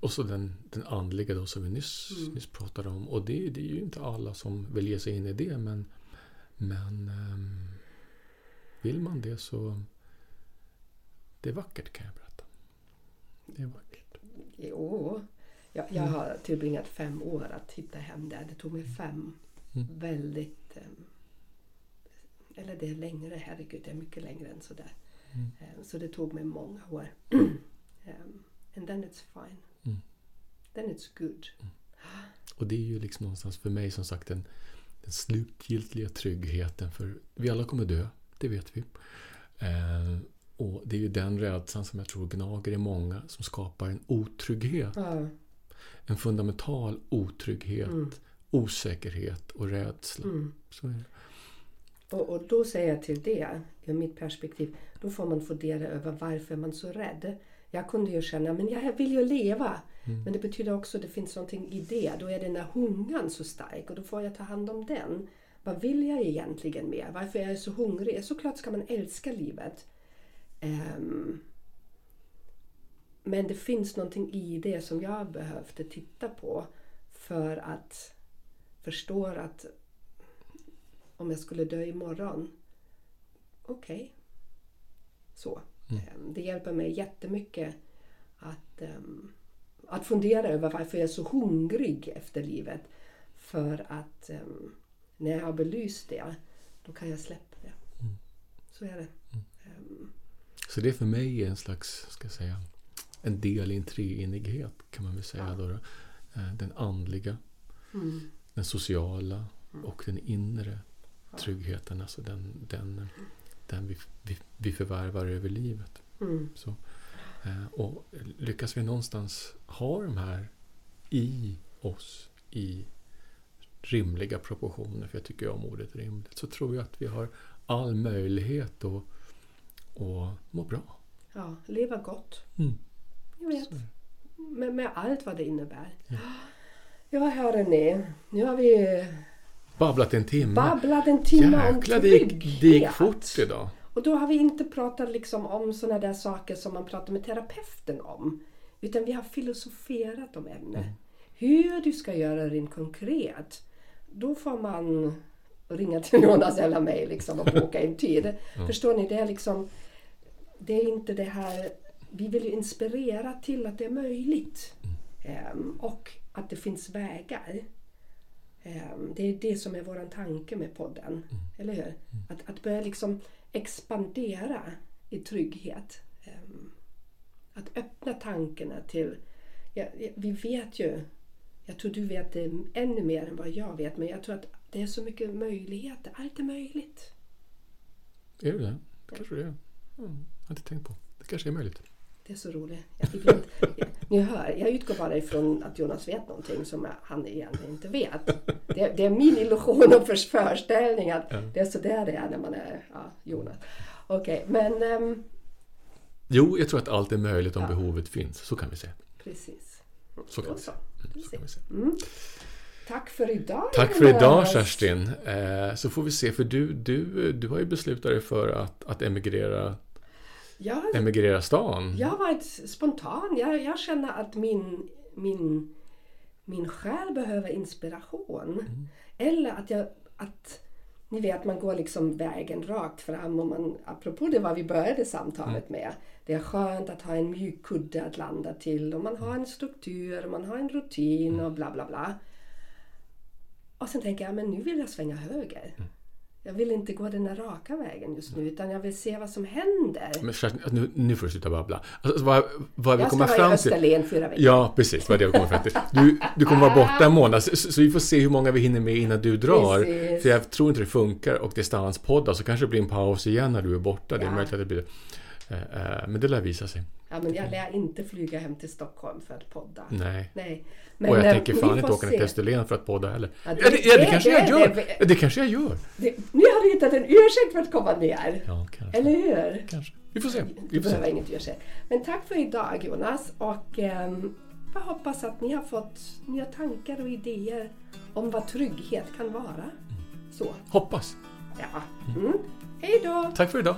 Och så den, den andliga då som vi nyss, Mm. nyss pratade om. Och det, det är ju inte alla som vill ge sig in i det. Men, men ehm, vill man det så... Det är vackert kan jag berätta. Det är vackert. Jo, jag, jag har tillbringat fem år att hitta hem där. Det tog mig fem Mm. väldigt... em, eller det är längre, herregud, det är mycket längre än sådär. Mm. Em, Så det tog mig många år. Em, [CLEARS THROAT] and then it's fine. Mm. Then it's good. Och det är ju liksom någonstans för mig som sagt den, den slutgiltiga tryggheten. För vi alla kommer dö, det vet vi. Eh, och det är ju den rädslan som jag tror gnager i många som skapar en otrygghet. Ja. En fundamental otrygghet, Mm. osäkerhet och rädsla. Mm. Och, och då säger jag till det, ur mitt perspektiv, då får man fundera över varför man är så rädd. Jag kunde ju känna, men jag vill ju leva. Mm. Men det betyder också att det finns någonting i det. Då är den där hungern så stark och då får jag ta hand om den. Vad vill jag egentligen med? Varför är jag så hungrig? Såklart ska man älska livet. Ehm, men det finns någonting i det som jag behövde titta på för att förstå att om jag skulle dö imorgon, okej. Så. Ehm, Det hjälper mig jättemycket att, ehm, att fundera över varför jag är så hungrig efter livet. För att när jag har belyst det, då kan jag släppa det. Så är det. Ehm, Så det är för mig en slags, ska jag säga, en del i en treenighet kan man väl säga. Ja. Då, då. Eh, Den andliga, mm, den sociala och den inre tryggheten. Alltså den, den, den vi, vi, vi förvärvar över livet. mm, Så, eh, och lyckas vi någonstans ha de här i oss i rimliga proportioner, för jag tycker om ordet rimligt, så tror jag att vi har all möjlighet att, att må bra. ja, leva gott. Mm. Jag vet. Med, med allt vad det innebär. Ja. Ja, hörni. Nu har vi Babblat en timme. babblat en timme om Jäklar, det gick, trygghet. det gick fort idag. Och då har vi inte pratat liksom om sådana där saker som man pratar med terapeuten om. Utan vi har filosoferat om ämnet. Mm. Hur du ska göra det konkret. Då får man ringa till Jonas eller mig liksom och boka en tid. Förstår ni? Det är liksom Det är inte det här Vi vill ju inspirera till att det är möjligt. Ehm, och att det finns vägar. Ehm, det är det som är vår tanke med podden. Eller hur? Att, att börja liksom expandera i trygghet. Ehm, att öppna tankarna till... Ja, vi vet ju, jag tror du vet det ännu mer än vad jag vet, men jag tror att det är så mycket möjligheter. Allt är möjligt. Är det det? Det kanske det är. Mm, jag har inte tänkt på. Det kanske är möjligt. Det är så roligt. Jag jag, [LAUGHS] ni hör, jag utgår bara ifrån att Jonas vet någonting som han egentligen inte vet. Det, det är min illusion och föreställning att Ja. det är så där det är när man är ja, Jonas. Okej, men ehm, Jo, jag tror att allt är möjligt om Ja. behovet finns. Så kan vi säga. precis. Så kan Då vi så. säga. Mm, Så kan vi säga. Mm. tack för idag. Tack för idag Kerstin. Eh, så får vi se, för du, du, du har ju beslutat dig för att, att emigrera, Ja, emigrera stan. jag har varit spontan. Jag, jag känner att min, min, min själ behöver inspiration. Eller att jag... Att, ni vet, man går liksom vägen rakt fram. Och man, apropå det vad vi började samtalet med. Det är skönt att ha en mjuk kudde att landa till. Och man har en struktur, man har en rutin och bla bla bla. Och sen tänker jag, men nu vill jag svänga höger. Jag vill inte gå den där raka vägen just nu, utan jag vill se vad som händer. Men nu, nu får du sluta babbla. Alltså, vad, vad vi Jag ska kommer vara i. Österlen fyra veckor. Ja, precis. Vad det vi kommer fram till. Du, du kommer vara borta en månad, så, så vi får se hur många vi hinner med innan du drar. Precis. För jag tror inte det funkar och distanspoddar, så kanske det blir en paus igen när du är borta. Det är Ja. möjligt att det blir... eh, eh, Men det lär visa sig. Ja, men jag lär inte flyga hem till Stockholm för att podda. Nej. Nej. och jag eh, tänker fan inte åka ner till. Österlen för att podda heller. Ja, Ja, det- det, ja, det det- kanske det- jag gör! det- det kanske jag gör! Det, nu har du hittat en ursäkt för att komma ner. Ja, kanske. Eller hur? kanske. Vi får se. Vi får behöver se. inget ursäkt. Men tack för idag Jonas. Och ehm, jag hoppas att ni har fått nya tankar och idéer om vad trygghet kan vara. Så, Hoppas. ja. Mm. Hej då! Tack för idag.